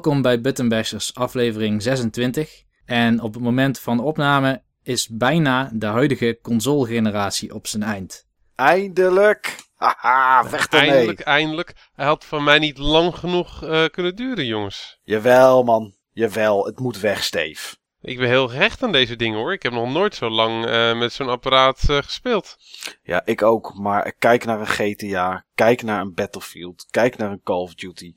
Welkom bij Button Bashers aflevering 26. En op het moment van opname is bijna de huidige console-generatie op zijn eind. Eindelijk! Haha, weg ermee. Eindelijk, eindelijk. Hij had van mij niet lang genoeg eh, kunnen duren, jongens. Jawel, man. Jawel, het moet weg, Steve. Ik ben heel gehecht aan deze dingen hoor. Ik heb nog nooit zo lang eh, met zo'n apparaat eh, gespeeld. Ja, ik ook. Maar kijk naar een GTA, kijk naar een Battlefield, kijk naar een Call of Duty.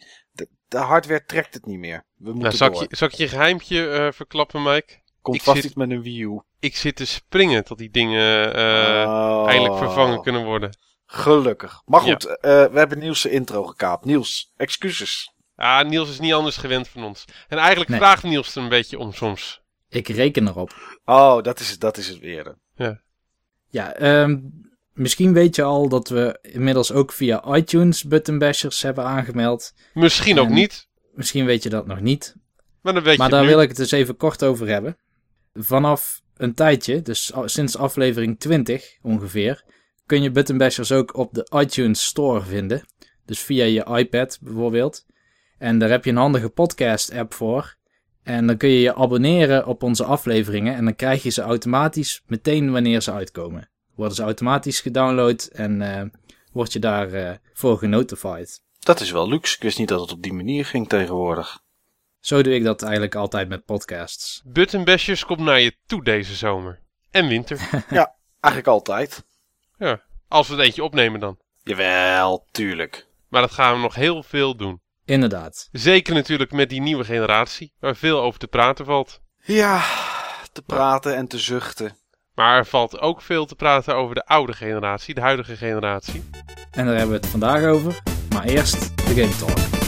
De, hardware trekt het niet meer. We moeten Nou, zal, ik door. je, zal ik je geheimtje eh, verklappen, Mike? Komt ik vast zit- iets met een Wii U. Ik zit te springen tot die dingen eh, Oh. eindelijk vervangen kunnen worden. Gelukkig. Maar Ja. goed, eh, we hebben Niels' zijn intro gekaapt. Niels, excuses. Ah, Niels is niet anders gewend van ons. En eigenlijk Nee. vraagt Niels er een beetje om soms. Ik reken erop. Oh, dat is, het- dat is het weer. Ja, ehm, misschien weet je al dat we inmiddels ook via iTunes Button Bashers hebben aangemeld. Misschien ook niet, Misschien weet je dat nog niet. maar dan weet maar je daar nu. wil ik het dus even kort over hebben. Vanaf een tijdje, dus sinds aflevering 20 ongeveer, kun je Button Bashers ook op de iTunes Store vinden. Dus via je iPad bijvoorbeeld. En daar heb je een handige podcast-app voor. En dan kun je je abonneren op onze afleveringen. En dan krijg je ze automatisch meteen wanneer ze uitkomen. Worden ze automatisch gedownload en eh, word je daarvoor voor genotified. Dat is wel luxe. Ik wist niet dat het op die manier ging tegenwoordig. Zo doe ik dat eigenlijk altijd met podcasts. Button Bashers komt naar je toe deze zomer. En winter. Eigenlijk altijd. ja, als we het eentje opnemen dan. Jawel, tuurlijk. Maar dat gaan we nog heel veel doen. Inderdaad. Zeker natuurlijk met die nieuwe generatie, waar veel over te praten valt. Ja, te praten en te zuchten. Maar er valt ook veel te praten over de oude generatie, de huidige generatie. En daar hebben we het vandaag over. Maar eerst de Game Talk.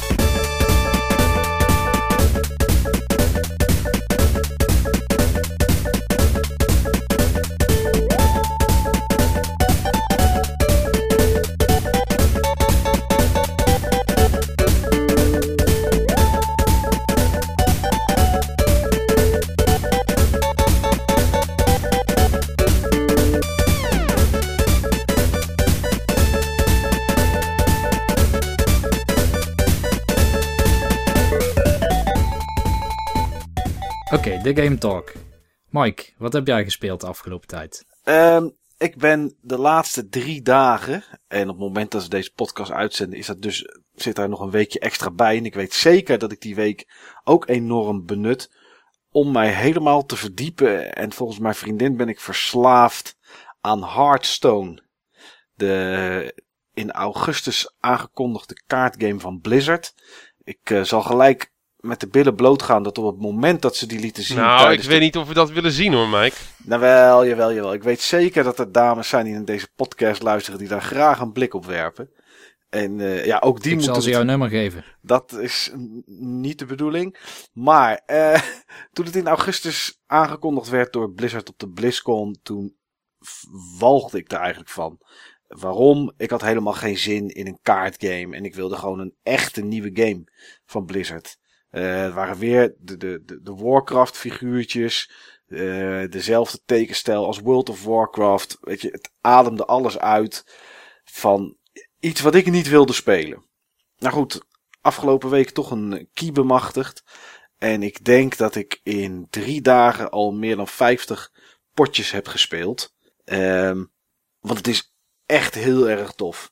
Oké, de Game Talk. Mike, wat heb jij gespeeld de afgelopen tijd? Ehm, ik ben de laatste drie dagen, en op het moment dat we deze podcast uitzenden, is dat dus, zit daar nog een weekje extra bij. En ik weet zeker dat ik die week ook enorm benut om mij helemaal te verdiepen. En volgens mijn vriendin ben ik verslaafd aan Hearthstone. De in augustus aangekondigde kaartgame van Blizzard. Ik eh, zal gelijk met de billen blootgaan dat op het moment dat ze die lieten zien nou, ik de weet niet of we dat willen zien hoor, Mike. nou wel, jawel, jawel. Ik weet zeker dat er dames zijn die naar deze podcast luisteren die daar graag een blik op werpen. En eh, ja, ook die ik moeten... zal ze het- jouw nummer geven. Dat is niet de bedoeling. Maar eh, toen het in augustus aangekondigd werd door Blizzard op de BlizzCon, toen walgde ik er eigenlijk van. Waarom? Ik had helemaal geen zin in een kaartgame en ik wilde gewoon een echte nieuwe game van Blizzard. Eh, het waren weer de, de, de, de Warcraft figuurtjes, eh, dezelfde tekenstijl als World of Warcraft. Weet je, het ademde alles uit van iets wat ik niet wilde spelen. Nou goed, afgelopen week toch een key bemachtigd. En ik denk dat ik in drie dagen al meer dan 50 potjes heb gespeeld. Ehm, want het is echt heel erg tof.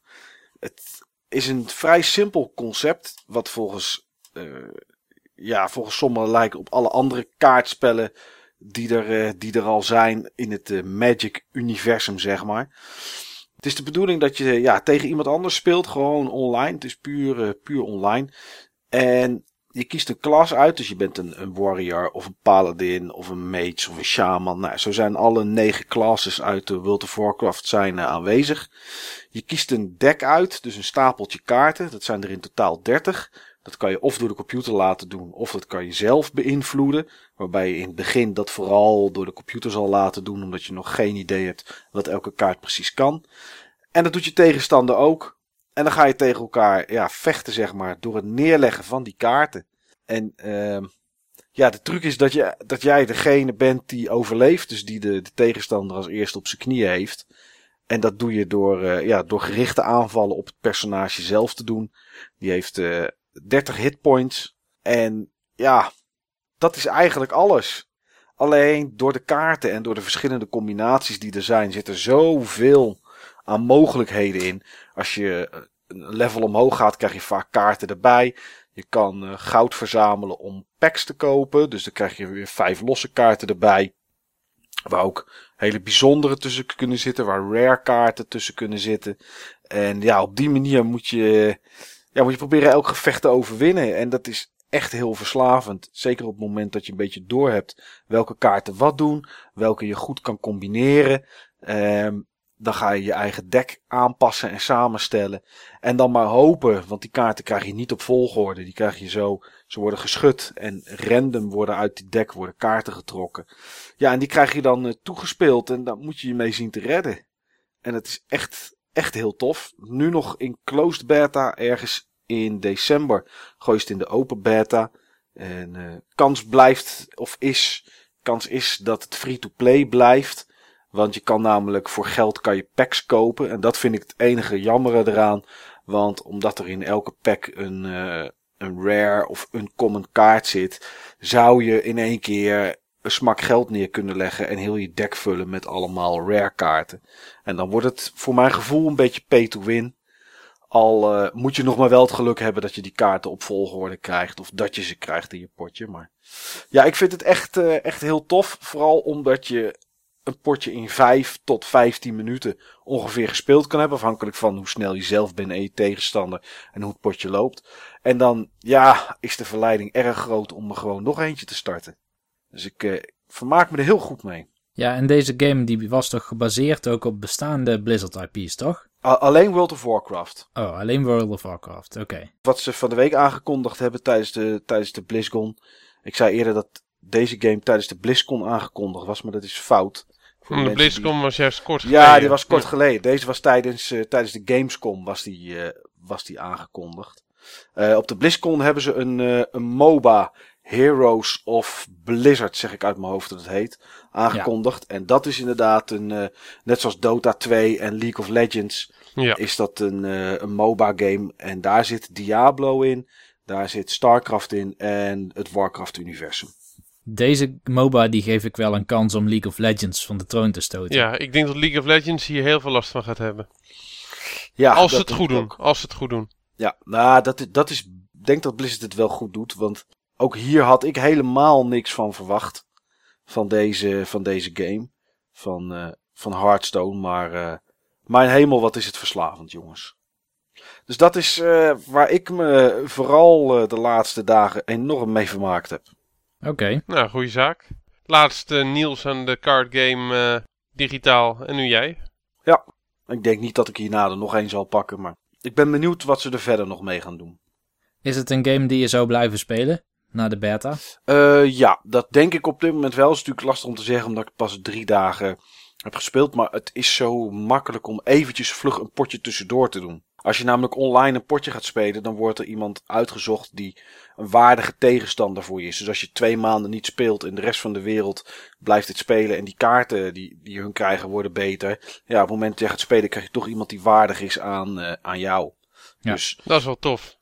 Het is een vrij simpel concept. Wat volgens, eh, ja, volgens sommigen lijkt op alle andere kaartspellen die er, eh, die er al zijn in het eh, Magic universum, zeg maar. Het is de bedoeling dat je ja, tegen iemand anders speelt, gewoon online. Het is puur, eh, puur online. En je kiest een klas uit, dus je bent een, een warrior of een paladin of een mage of een shaman. Nou, zo zijn alle negen classes uit de World of Warcraft zijn aanwezig. Je kiest een deck uit, dus een stapeltje kaarten. Dat zijn er in totaal 30. Dat kan je of door de computer laten doen, of dat kan je zelf beïnvloeden. Waarbij je in het begin dat vooral door de computer zal laten doen, omdat je nog geen idee hebt wat elke kaart precies kan. En dat doet je tegenstander ook. En dan ga je tegen elkaar ja, vechten, zeg maar, door het neerleggen van die kaarten. En ehm ja, de truc is dat, je, dat jij degene bent die overleeft. Dus die de, de tegenstander als eerste op zijn knieën heeft. En dat doe je door, eh, ja, door gerichte aanvallen op het personage zelf te doen. Die heeft eh 30 hitpoints. En ja, dat is eigenlijk alles. Alleen door de kaarten en door de verschillende combinaties die er zijn, zit er zoveel aan mogelijkheden in. Als je een level omhoog gaat, krijg je vaak kaarten erbij. Je kan uh, goud verzamelen om packs te kopen. Dus dan krijg je weer vijf losse kaarten erbij. Waar ook hele bijzondere tussen kunnen zitten. Waar rare kaarten tussen kunnen zitten. En ja, op die manier moet je, ja, moet je proberen elk gevecht te overwinnen. En dat is echt heel verslavend. Zeker op het moment dat je een beetje doorhebt welke kaarten wat doen. Welke je goed kan combineren. Um, dan ga je je eigen deck aanpassen en samenstellen. En dan maar hopen, want die kaarten krijg je niet op volgorde. Die krijg je zo, ze worden geschud en random worden uit die deck worden kaarten getrokken. Ja, en die krijg je dan uh, toegespeeld en daar moet je je mee zien te redden. En het is echt, echt heel tof. Nu nog in closed beta, ergens in december gooi je het in de open beta. En uh, kans blijft, of is, kans is dat het free-to-play blijft. Want je kan namelijk voor geld kan je packs kopen. En dat vind ik het enige jammere eraan. Want omdat er in elke pack een, uh, een rare of een common kaart zit, zou je in één keer een smak geld neer kunnen leggen en heel je deck vullen met allemaal rare kaarten. En dan wordt het voor mijn gevoel een beetje pay to win. Al uh, moet je nog maar wel het geluk hebben dat je die kaarten op volgorde krijgt. Of dat je ze krijgt in je potje. Maar ja, ik vind het echt, uh, echt heel tof. Vooral omdat je een potje in 5 tot 15 minuten ongeveer gespeeld kan hebben. Afhankelijk van hoe snel je zelf bent en je tegenstander en hoe het potje loopt. En dan, ja, is de verleiding erg groot om er gewoon nog eentje te starten. Dus ik eh, vermaak me er heel goed mee. Ja, en deze game die was toch gebaseerd ook op bestaande Blizzard IP's, toch? A alleen World of Warcraft. Oh, alleen World of Warcraft, oké. Wat ze van de week aangekondigd hebben tijdens de, tijdens de BlizzCon. Ik zei eerder dat deze game tijdens de BlizzCon aangekondigd was, maar dat is fout. Voor de BlizzCon was juist kort geleden. Ja, die was kort geleden. Deze was tijdens, uh, tijdens de Gamescom was die, uh, was die aangekondigd. Uh, op de BlizzCon hebben ze een, een MOBA, Heroes of Blizzard, zeg ik uit mijn hoofd dat het heet, aangekondigd. Ja. En dat is inderdaad een, net zoals Dota 2 en League of Legends, ja. is dat een, een MOBA game. En daar zit Diablo in, daar zit StarCraft in en het Warcraft universum deze MOBA die geef ik wel een kans om League of Legends van de troon te stoten. Ja, ik denk dat League of Legends hier heel veel last van gaat hebben. Ja, als ze het goed doen. Als ze het goed doen. Ja, nou, dat, dat is. Ik denk dat Blizzard het wel goed doet. Want ook hier had ik helemaal niks van verwacht. Van deze, van deze game. Van, uh, van Hearthstone. Maar. Uh, mijn hemel, wat is het verslavend, jongens. Dus dat is uh, waar ik me vooral de laatste dagen enorm mee vermaakt heb. Oké. Nou, goede zaak. Laatste Niels aan de card game uh, digitaal en nu jij. Ja, ik denk niet dat ik hierna er nog één zal pakken, maar ik ben benieuwd wat ze er verder nog mee gaan doen. Is het een game die je zou blijven spelen? Na de beta? Uh, ja, dat denk ik op dit moment wel. Het is natuurlijk lastig om te zeggen, omdat ik pas drie dagen heb gespeeld. Maar het is zo makkelijk om eventjes vlug een potje tussendoor te doen. Als je namelijk online een potje gaat spelen, dan wordt er iemand uitgezocht die een waardige tegenstander voor je is. Dus als je twee maanden niet speelt en de rest van de wereld blijft het spelen en die kaarten die, die hun krijgen worden beter. Ja, op het moment dat je gaat spelen krijg je toch iemand die waardig is aan, uh, aan jou. Ja, dus, dat is wel tof.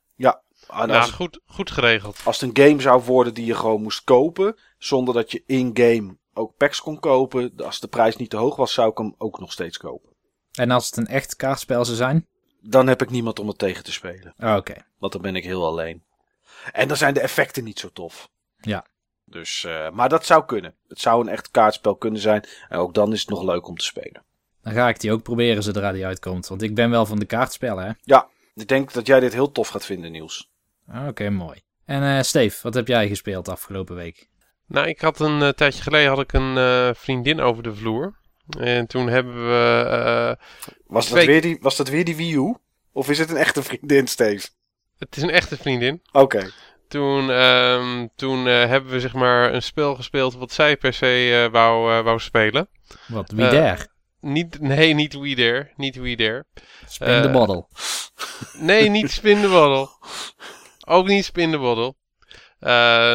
Ja. ja, goed, goed geregeld. Als het een game zou worden die je gewoon moest kopen, zonder dat je in-game ook packs kon kopen, als de prijs niet te hoog was, zou ik hem ook nog steeds kopen. En als het een echt kaartspel zou zijn? Dan heb ik niemand om het tegen te spelen. Oh, Oké. Want dan ben ik heel alleen. En dan zijn de effecten niet zo tof. Ja. Dus, uh, maar dat zou kunnen. Het zou een echt kaartspel kunnen zijn. En ook dan is het nog leuk om te spelen. Dan ga ik die ook proberen zodra die uitkomt. Want ik ben wel van de kaartspellen, hè? Ja, ik denk dat jij dit heel tof gaat vinden, Niels. Oké, mooi. En uh, Steve, wat heb jij gespeeld afgelopen week? Nou, ik had een uh, tijdje geleden had ik een vriendin over de vloer. En toen hebben we... was, dat weer die, was dat weer die Wii U? Of is het een echte vriendin, Steve? Het is een echte vriendin. Oké. Toen, um, toen uh, hebben we zeg maar een spel gespeeld wat zij per se uh, wou, uh, wou spelen. Wat, Wie Dare? Niet, nee, niet We Dare. Niet We Dare. Spin the Bottle. Nee, niet Spin the Bottle. Ook niet Spin the Bottle.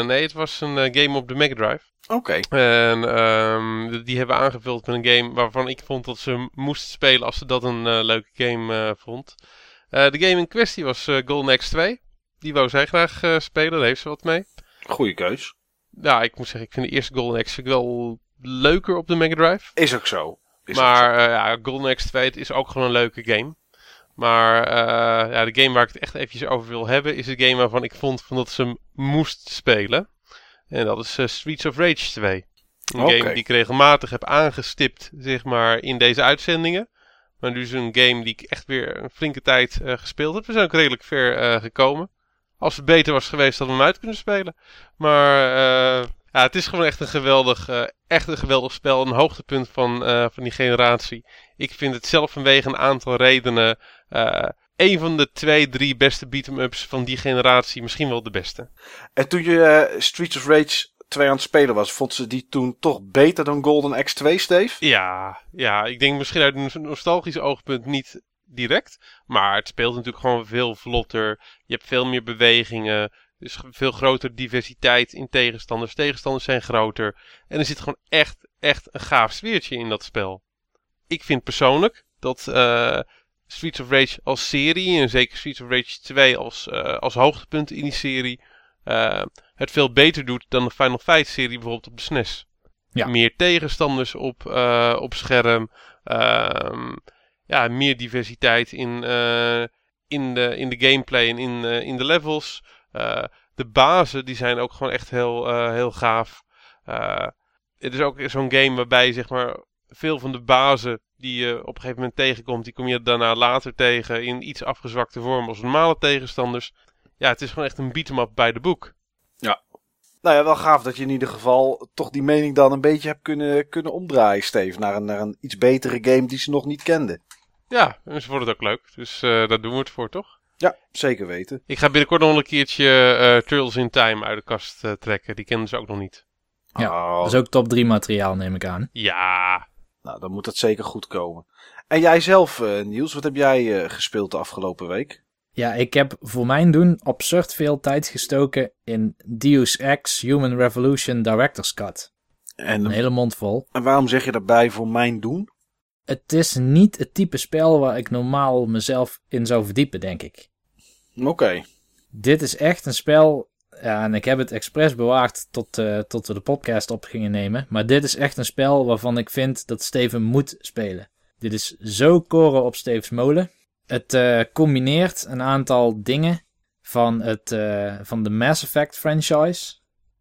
nee, het was een game op de Mega Drive. Oké. Okay. En um, die hebben aangevuld met een game waarvan ik vond dat ze moest spelen als ze dat een leuke game vond. Uh, de game in kwestie was Golden Axe 2. Die wou zij graag eh, spelen, daar heeft ze wat mee. Goeie keus. Ja, ik moet zeggen, ik vind de eerste Golden Axe wel leuker op de Mega Drive. Is ook zo. Is ook maar eh, ja, Golden Axe 2 het is ook gewoon een leuke game. Maar eh, ja, de game waar ik het echt eventjes over wil hebben is een game waarvan ik vond van dat ze hem moest spelen. En dat is eh, Streets of Rage 2. Een game die ik regelmatig heb aangestipt, zeg maar, in deze uitzendingen. Maar nu is een game die ik echt weer een flinke tijd eh, gespeeld heb. We zijn ook redelijk ver eh, gekomen. Als het beter was geweest, hadden we hem uit kunnen spelen. Maar eh, ja, het is gewoon echt een geweldig, eh, echt een geweldig spel. Een hoogtepunt van, eh, van die generatie. Ik vind het zelf vanwege een aantal redenen eh een van de twee, drie beste beat-em-ups van die generatie. Misschien wel de beste. En toen je Streets of Rage 2 aan het spelen was, vond ze die toen toch beter dan Golden X2, Steve? Ja, ja, ik denk misschien uit een nostalgisch oogpunt niet direct. Maar het speelt natuurlijk gewoon veel vlotter. Je hebt veel meer bewegingen. Er is veel grotere diversiteit in tegenstanders. Tegenstanders zijn groter. En er zit gewoon echt, echt een gaaf sfeertje in dat spel. Ik vind persoonlijk dat eh, Streets of Rage als serie, en zeker Streets of Rage 2 als, eh, als hoogtepunt in die serie, eh, het veel beter doet dan de Final Fight serie bijvoorbeeld op de SNES. Ja. Meer tegenstanders op, op scherm. ehm, ja, meer diversiteit in, in, de, in de gameplay en in, in de levels. Eh, de bazen die zijn ook gewoon echt heel, eh, heel gaaf. Eh, het is ook zo'n game waarbij zeg maar veel van de bazen die je op een gegeven moment tegenkomt, die kom je daarna later tegen in iets afgezwakte vorm als normale tegenstanders. Ja, het is gewoon echt een beat-em-up bij de boek. Nou ja, wel gaaf dat je in ieder geval toch die mening dan een beetje hebt kunnen, kunnen omdraaien, Steve. Naar een, naar een iets betere game die ze nog niet kenden. Ja, en ze vonden het ook leuk. Dus eh, daar doen we het voor, toch? Ja, zeker weten. Ik ga binnenkort nog een keertje eh Turtles in Time uit de kast eh, trekken. Die kennen ze ook nog niet. Ja, Oh, Dat is ook top 3 materiaal, neem ik aan. Ja, Nou, dan moet dat zeker goed komen. En jij zelf, eh, Niels, wat heb jij eh, gespeeld de afgelopen week? Ja, ik heb voor mijn doen absurd veel tijd gestoken in Deus Ex Human Revolution Director's Cut. En, Een hele mond vol. en waarom zeg je daarbij voor mijn doen? Het is niet het type spel waar ik normaal mezelf in zou verdiepen, denk ik. Oké. Dit is echt een spel. Ja, en ik heb het expres bewaard tot, eh, tot we de podcast op gingen nemen. Maar dit is echt een spel waarvan ik vind dat Steven moet spelen. Dit is zo koren op Steve's molen. Het eh, combineert een aantal dingen van, het, eh, van de Mass Effect franchise.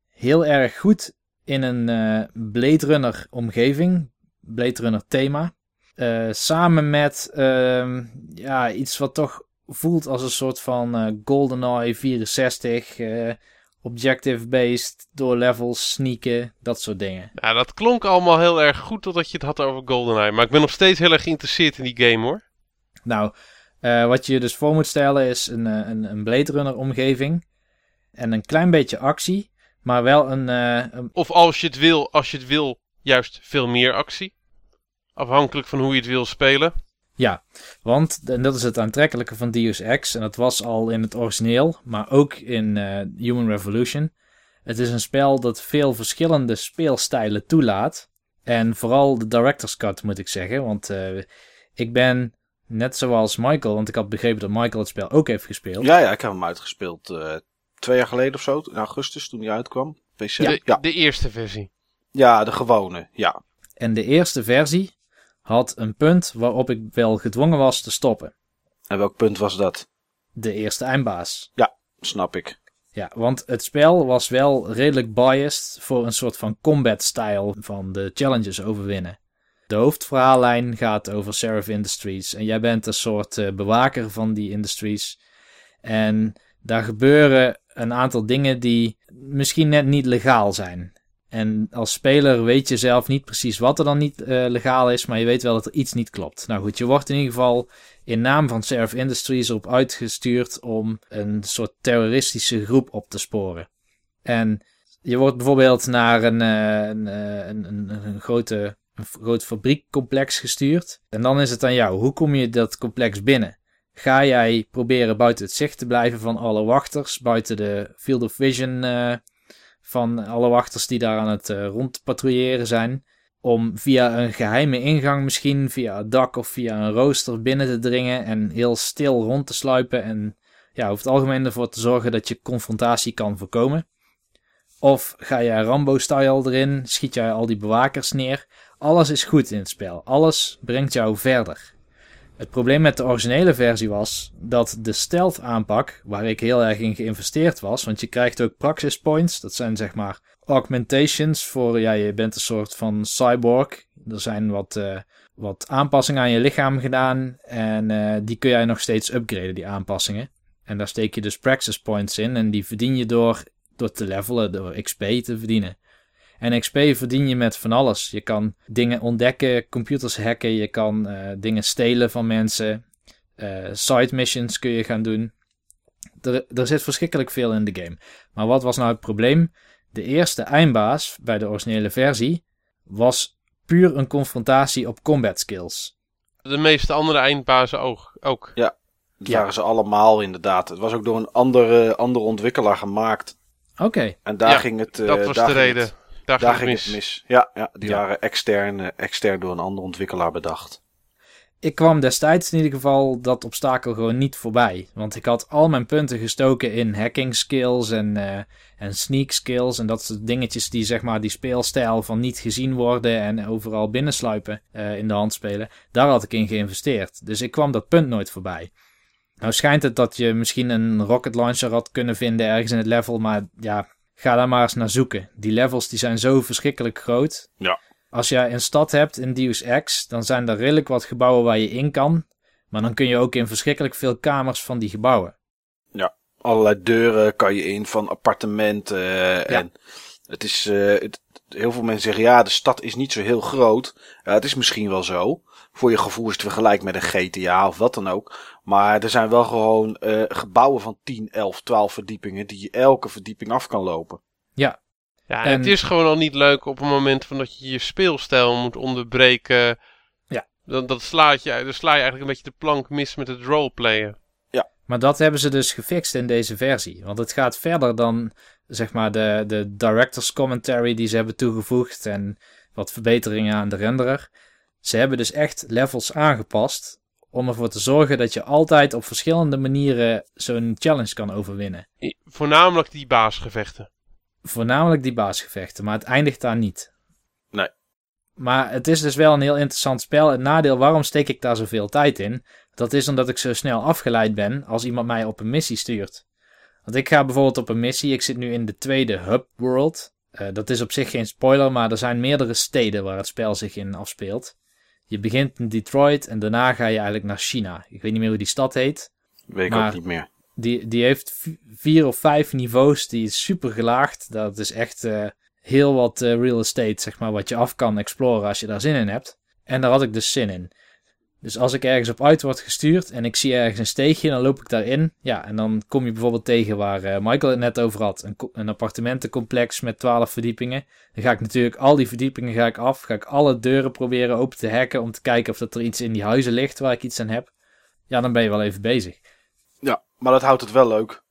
Heel erg goed in een Blade Runner omgeving. Blade Runner thema. Eh, samen met ehm, ja, iets wat toch voelt als een soort van eh, GoldenEye 64. eh, Objective-based, door levels sneaken, dat soort dingen. nou, dat klonk allemaal heel erg goed totdat je het had over GoldenEye. Maar ik ben nog steeds heel erg geïnteresseerd in die game hoor. Nou, wat je je dus voor moet stellen is een, een, een Blade Runner omgeving. En een klein beetje actie, maar wel een, een Of als je het wil, als je het wil, juist veel meer actie. Afhankelijk van hoe je het wil spelen. Ja, want en dat is het aantrekkelijke van Deus Ex. En dat was al in het origineel, maar ook in eh, Human Revolution. Het is een spel dat veel verschillende speelstijlen toelaat. En vooral de director's cut moet ik zeggen. Want eh, ik ben net zoals Michael, want ik had begrepen dat Michael het spel ook heeft gespeeld. Ja, ja, ik heb hem uitgespeeld eh, twee jaar geleden of zo. In augustus, toen hij uitkwam. PC. De, ja. de eerste versie. ja, de gewone. Ja. En de eerste versie had een punt waarop ik wel gedwongen was te stoppen. En welk punt was dat? De eerste eindbaas. Snap ik. Ja, want het spel was wel redelijk biased voor een soort van combat style van de challenges overwinnen. De hoofdverhaallijn gaat over Seraph Industries en jij bent een soort eh, bewaker van die industries. En daar gebeuren een aantal dingen die misschien net niet legaal zijn. En als speler weet je zelf niet precies wat er dan niet eh, legaal is, maar je weet wel dat er iets niet klopt. Nou goed, je wordt in ieder geval in naam van Seraph Industries erop uitgestuurd om een soort terroristische groep op te sporen. En je wordt bijvoorbeeld naar een, eh, een, eh, een, een, een grote, een groot fabriekcomplex gestuurd. En dan is het aan jou, hoe kom je dat complex binnen? Ga jij proberen buiten het zicht te blijven van alle wachters, buiten de field of vision eh, van alle wachters die daar aan het eh, rondpatrouilleren zijn? om via een geheime ingang misschien, via het dak of via een rooster binnen te dringen en heel stil rond te sluipen en ja, over het algemeen ervoor te zorgen dat je confrontatie kan voorkomen. Of ga jij Rambo-style erin, schiet jij al die bewakers neer. Alles is goed in het spel. Alles brengt jou verder. Het probleem met de originele versie was dat de stealth aanpak, waar ik heel erg in geïnvesteerd was, want je krijgt ook praxis points, dat zijn zeg maar augmentations voor, ja, je bent een soort van cyborg. Er zijn wat, uh, wat aanpassingen aan je lichaam gedaan en uh, die kun jij nog steeds upgraden, die aanpassingen. En daar steek je dus praxis points in en die verdien je door, door te levelen, door XP te verdienen. En XP verdien je met van alles. Je kan dingen ontdekken, computers hacken, je kan uh, dingen stelen van mensen. Uh, side missions kun je gaan doen. Er, er zit verschrikkelijk veel in de game. Maar wat was nou het probleem? De eerste eindbaas bij de originele versie was puur een confrontatie op combat skills. De meeste andere eindbazen ook. ook. Ja, dat ja. waren ze allemaal inderdaad. Het was ook door een andere, andere ontwikkelaar gemaakt. Oké. Okay. En daar ja, ging het. Uh, dat was de reden. Het, daar, daar ging mis. het mis. Ja, ja die ja. waren extern, extern door een andere ontwikkelaar bedacht. Ik kwam destijds in ieder geval dat obstakel gewoon niet voorbij. Want ik had al mijn punten gestoken in hacking skills en, uh, en sneak skills. En dat soort dingetjes die zeg maar die speelstijl van niet gezien worden en overal binnensluipen uh, in de hand spelen. Daar had ik in geïnvesteerd. Dus ik kwam dat punt nooit voorbij. Nou schijnt het dat je misschien een rocket launcher had kunnen vinden ergens in het level. Maar ja, ga daar maar eens naar zoeken. Die levels die zijn zo verschrikkelijk groot. Ja. Als je een stad hebt in Deus Ex, dan zijn er redelijk wat gebouwen waar je in kan. Maar dan kun je ook in verschrikkelijk veel kamers van die gebouwen. Ja, allerlei deuren kan je in van appartementen. Ja. En het is, uh, het, heel veel mensen zeggen ja, de stad is niet zo heel groot. Ja, het is misschien wel zo. Voor je gevoel is het vergelijk met een GTA of wat dan ook. Maar er zijn wel gewoon uh, gebouwen van 10, 11, 12 verdiepingen die je elke verdieping af kan lopen. Ja. Ja, en het is gewoon al niet leuk op het moment van dat je je speelstijl moet onderbreken. Ja. Dan, dat slaat je, dan sla je eigenlijk een beetje de plank mis met het roleplayen. Ja. Maar dat hebben ze dus gefixt in deze versie. Want het gaat verder dan zeg maar de, de director's commentary die ze hebben toegevoegd en wat verbeteringen aan de renderer. Ze hebben dus echt levels aangepast om ervoor te zorgen dat je altijd op verschillende manieren zo'n challenge kan overwinnen. Voornamelijk die baasgevechten. Voornamelijk die baasgevechten, maar het eindigt daar niet. Nee. Maar het is dus wel een heel interessant spel. Het nadeel, waarom steek ik daar zoveel tijd in? Dat is omdat ik zo snel afgeleid ben als iemand mij op een missie stuurt. Want ik ga bijvoorbeeld op een missie, ik zit nu in de tweede Hub World. Uh, dat is op zich geen spoiler, maar er zijn meerdere steden waar het spel zich in afspeelt. Je begint in Detroit en daarna ga je eigenlijk naar China. Ik weet niet meer hoe die stad heet. Weet ik ook niet meer. Die, die heeft vier of vijf niveaus. Die is super gelaagd. Dat is echt uh, heel wat uh, real estate, zeg maar, wat je af kan exploren als je daar zin in hebt. En daar had ik dus zin in. Dus als ik ergens op uit word gestuurd en ik zie ergens een steegje, dan loop ik daarin. Ja, en dan kom je bijvoorbeeld tegen waar uh, Michael het net over had. Een, een appartementencomplex met 12 verdiepingen. Dan ga ik natuurlijk al die verdiepingen ga ik af. Ga ik alle deuren proberen open te hacken om te kijken of dat er iets in die huizen ligt waar ik iets aan heb. Ja, dan ben je wel even bezig. Ja, maar dat houdt het wel leuk.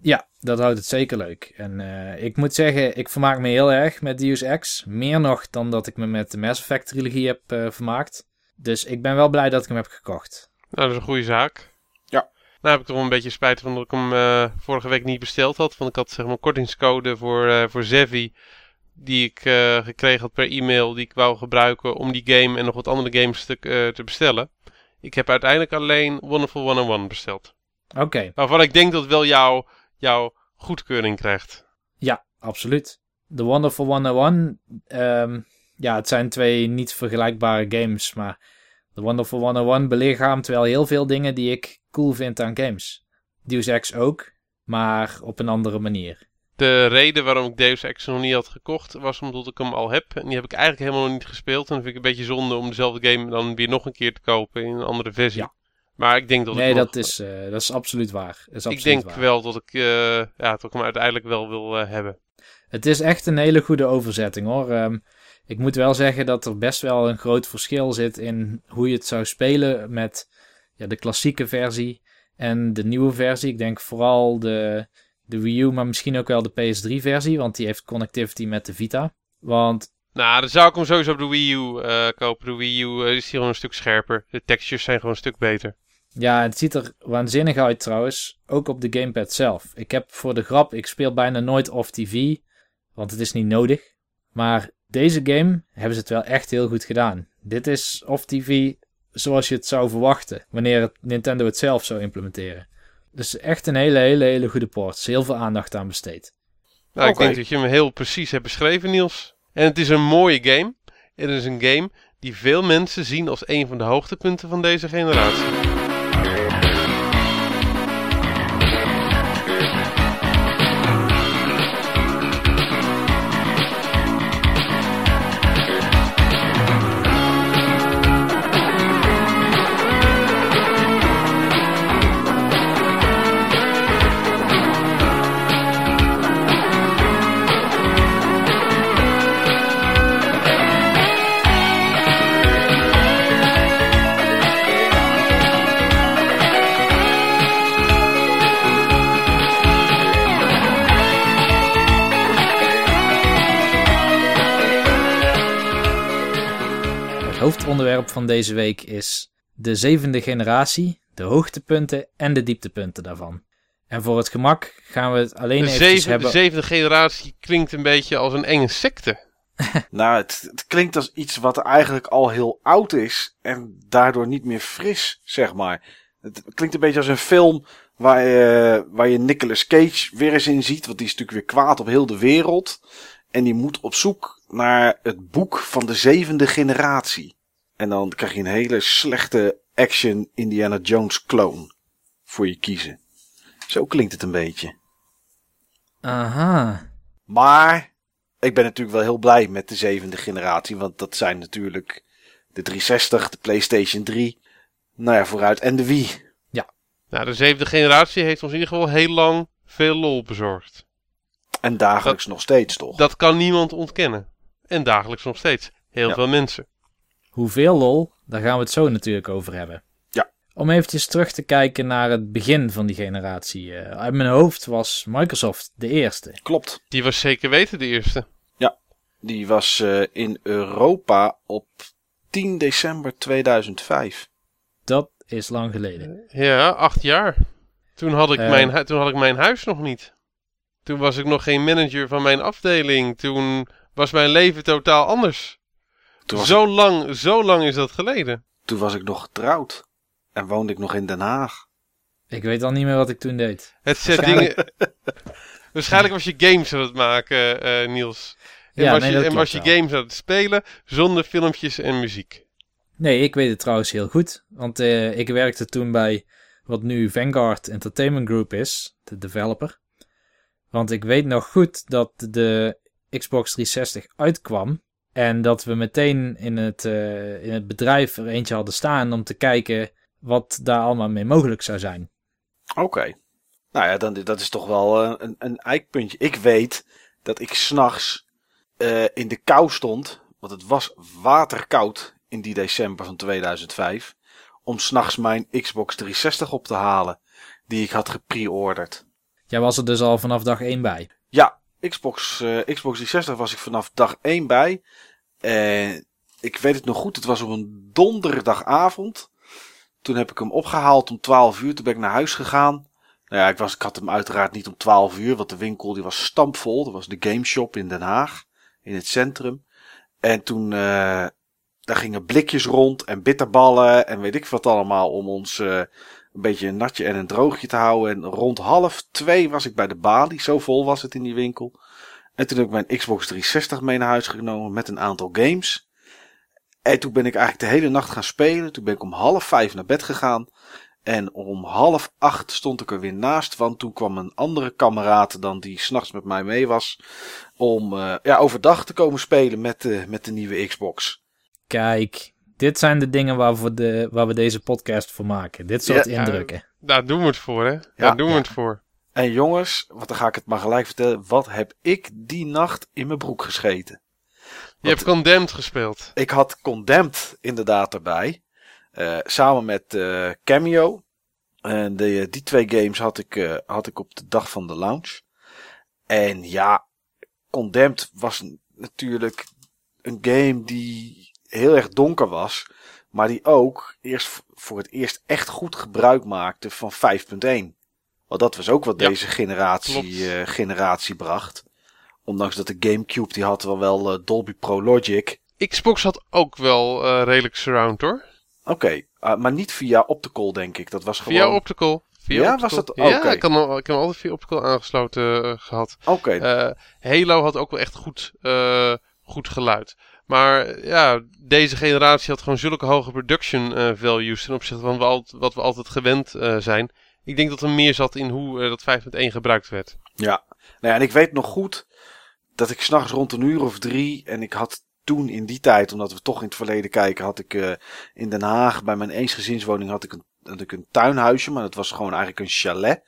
Ja, dat houdt het zeker leuk. En uh, ik moet zeggen, ik vermaak me heel erg met Deus Ex. Meer nog dan dat ik me met de Mass Effect trilogie heb uh, vermaakt. Dus ik ben wel blij dat ik hem heb gekocht. Nou, dat is een goede zaak. Ja. Nou heb ik toch wel een beetje spijt van dat ik hem uh, vorige week niet besteld had. Want ik had zeg maar een kortingscode voor, uh, voor Zevi. Die ik uh, gekregen had per e-mail. Die ik wou gebruiken om die game en nog wat andere games te, te bestellen. Ik heb uiteindelijk alleen Wonderful 101 besteld. Oké. Okay. Waarvan ik denk dat wel jouw jou goedkeuring krijgt. Ja, absoluut. The Wonderful 101... Um, ja, het zijn twee niet vergelijkbare games, maar The Wonderful 101 belichaamt wel heel veel dingen die ik cool vind aan games. Deus Ex ook, maar op een andere manier. De reden waarom ik Deus Ex nog niet had gekocht was omdat ik hem al heb. En die heb ik eigenlijk helemaal nog niet gespeeld. En dan vind ik een beetje zonde om dezelfde game dan weer nog een keer te kopen in een andere versie. Ja. Maar ik denk dat nee, ik dat, is, uh, dat is absoluut waar. Is absoluut ik denk waar. wel dat ik, uh, ja, dat ik hem uiteindelijk wel wil uh, hebben. Het is echt een hele goede overzetting hoor. Um, ik moet wel zeggen dat er best wel een groot verschil zit in hoe je het zou spelen met ja, de klassieke versie en de nieuwe versie. Ik denk vooral de, de Wii U, maar misschien ook wel de PS3-versie, want die heeft connectivity met de Vita. Want. Nou, dan zou ik hem sowieso op de Wii U uh, kopen. De Wii U uh, is hier gewoon een stuk scherper. De textures zijn gewoon een stuk beter. Ja, het ziet er waanzinnig uit trouwens, ook op de gamepad zelf. Ik heb voor de grap, ik speel bijna nooit off TV, want het is niet nodig. Maar deze game hebben ze het wel echt heel goed gedaan. Dit is off TV zoals je het zou verwachten, wanneer het Nintendo het zelf zou implementeren. Dus echt een hele, hele, hele goede port. Er is heel veel aandacht aan besteed. Nou, ik denk dat je hem heel precies hebt beschreven, Niels. En het is een mooie game. Het is een game die veel mensen zien als een van de hoogtepunten van deze generatie. Van deze week is de zevende generatie, de hoogtepunten en de dieptepunten daarvan. En voor het gemak gaan we het alleen even zeven, de hebben... zevende generatie klinkt een beetje als een enge secte. Nou, het, het klinkt als iets wat eigenlijk al heel oud is en daardoor niet meer fris, zeg maar. Het klinkt een beetje als een film waar je, waar je Nicolas Cage weer eens in ziet, want die is natuurlijk weer kwaad op heel de wereld. En die moet op zoek naar het boek van de zevende generatie. En dan krijg je een hele slechte action Indiana Jones clone voor je kiezen. Zo klinkt het een beetje. Aha. Maar ik ben natuurlijk wel heel blij met de zevende generatie. Want dat zijn natuurlijk de 360, de PlayStation 3. Nou ja, vooruit. En de Wii. Nou, de zevende generatie heeft ons in ieder geval heel lang veel lol bezorgd. En dagelijks nog steeds, toch? Dat kan niemand ontkennen. En dagelijks nog steeds. Heel Ja. veel mensen. Hoeveel lol, daar gaan we het zo natuurlijk over hebben. Ja. Om eventjes terug te kijken naar het begin van die generatie. Eh, uit mijn hoofd was Microsoft de eerste. Klopt. Die was zeker weten de eerste. Die was eh, in Europa op 10 december 2005. Dat is lang geleden. Ja, acht jaar. Toen had ik, Eh. mijn, toen had ik mijn huis nog niet. Toen was ik nog geen manager van mijn afdeling. Toen was mijn leven totaal anders. Toen Zo lang, zo lang is dat geleden. toen was ik nog getrouwd. En woonde ik nog in Den Haag. Ik weet al niet meer wat ik toen deed. Het zet dingen... Waarschijnlijk was je games aan het maken, eh, Niels. En, Ja, was, nee, je, en was je games aan het spelen zonder filmpjes en muziek. Nee, ik weet het trouwens heel goed. Want eh, ik werkte toen bij wat nu Vanguard Entertainment Group is, de developer. Want ik weet nog goed dat de Xbox 360 uitkwam. En dat we meteen in het, eh, in het bedrijf er eentje hadden staan om te kijken wat daar allemaal mee mogelijk zou zijn. Oké. Nou ja, dan, dat is toch wel eh, een, een eikpuntje. Ik weet dat ik s'nachts eh in de kou stond. Want het was waterkoud in die december van 2005. Om s'nachts mijn Xbox 360 op te halen. Die ik had gepreorderd. Jij was er dus al vanaf dag 1 bij. Ja, Xbox, eh, Xbox 360 was ik vanaf dag 1 bij. En ik weet het nog goed, het was op een donderdagavond. Toen heb ik hem opgehaald om 12 uur. Toen ben ik naar huis gegaan. Nou ja, ik, was, ik had hem uiteraard niet om 12 uur, want de winkel die was stampvol. Dat was de Game Shop in Den Haag, in het centrum. En toen, eh daar gingen blikjes rond en bitterballen en weet ik wat allemaal om ons eh, een beetje een natje en een droogje te houden. En rond half twee was ik bij de balie, zo vol was het in die winkel. En toen heb ik mijn Xbox 360 mee naar huis genomen met een aantal games. En toen ben ik eigenlijk de hele nacht gaan spelen. Toen ben ik om half vijf naar bed gegaan. En om half acht stond ik er weer naast. Want toen kwam een andere kameraad dan die s'nachts met mij mee was. Om eh, ja, overdag te komen spelen met, de met de nieuwe Xbox. Kijk, dit zijn de dingen waar we, de, waar we deze podcast voor maken. Dit soort Ja, indrukken. Daar doen we het voor, hè? Daar doen we het voor. En jongens, want dan ga ik het maar gelijk vertellen. Wat heb ik die nacht in mijn broek gescheten? Je hebt Condemned gespeeld. Ik had Condemned inderdaad erbij. Eh, samen met eh, Cameo. En de, die twee games had ik, eh, had ik op de dag van de launch. En ja, Condemned was natuurlijk een game die heel erg donker was. Maar die ook eerst voor het eerst echt goed gebruik maakte van 5.1. Want dat was ook wat Ja, deze generatie, eh, generatie bracht. Ondanks dat de Gamecube, die had wel wel eh, Dolby Pro Logic. Xbox had ook wel eh, redelijk surround hoor. Oké, maar niet via optical denk ik. Dat was gewoon... Via optical. Via Ja, optical. was dat- Ja, oké. ik, ik heb hem altijd via optical aangesloten eh, gehad. Oké, Halo had ook wel echt goed, goed geluid. Maar ja, deze generatie had gewoon zulke hoge production eh, values ten opzichte van wat, we altijd gewend eh, zijn. Ik denk dat er meer zat in hoe eh, dat 5.1 gebruikt werd. Ja, nou ja, en ik weet nog goed dat ik s'nachts rond een uur of drie. En ik had toen in die tijd, omdat we toch in het verleden kijken, had ik in Den Haag bij mijn eensgezinswoning had ik, een, had ik een tuinhuisje. Maar dat was gewoon eigenlijk een chalet.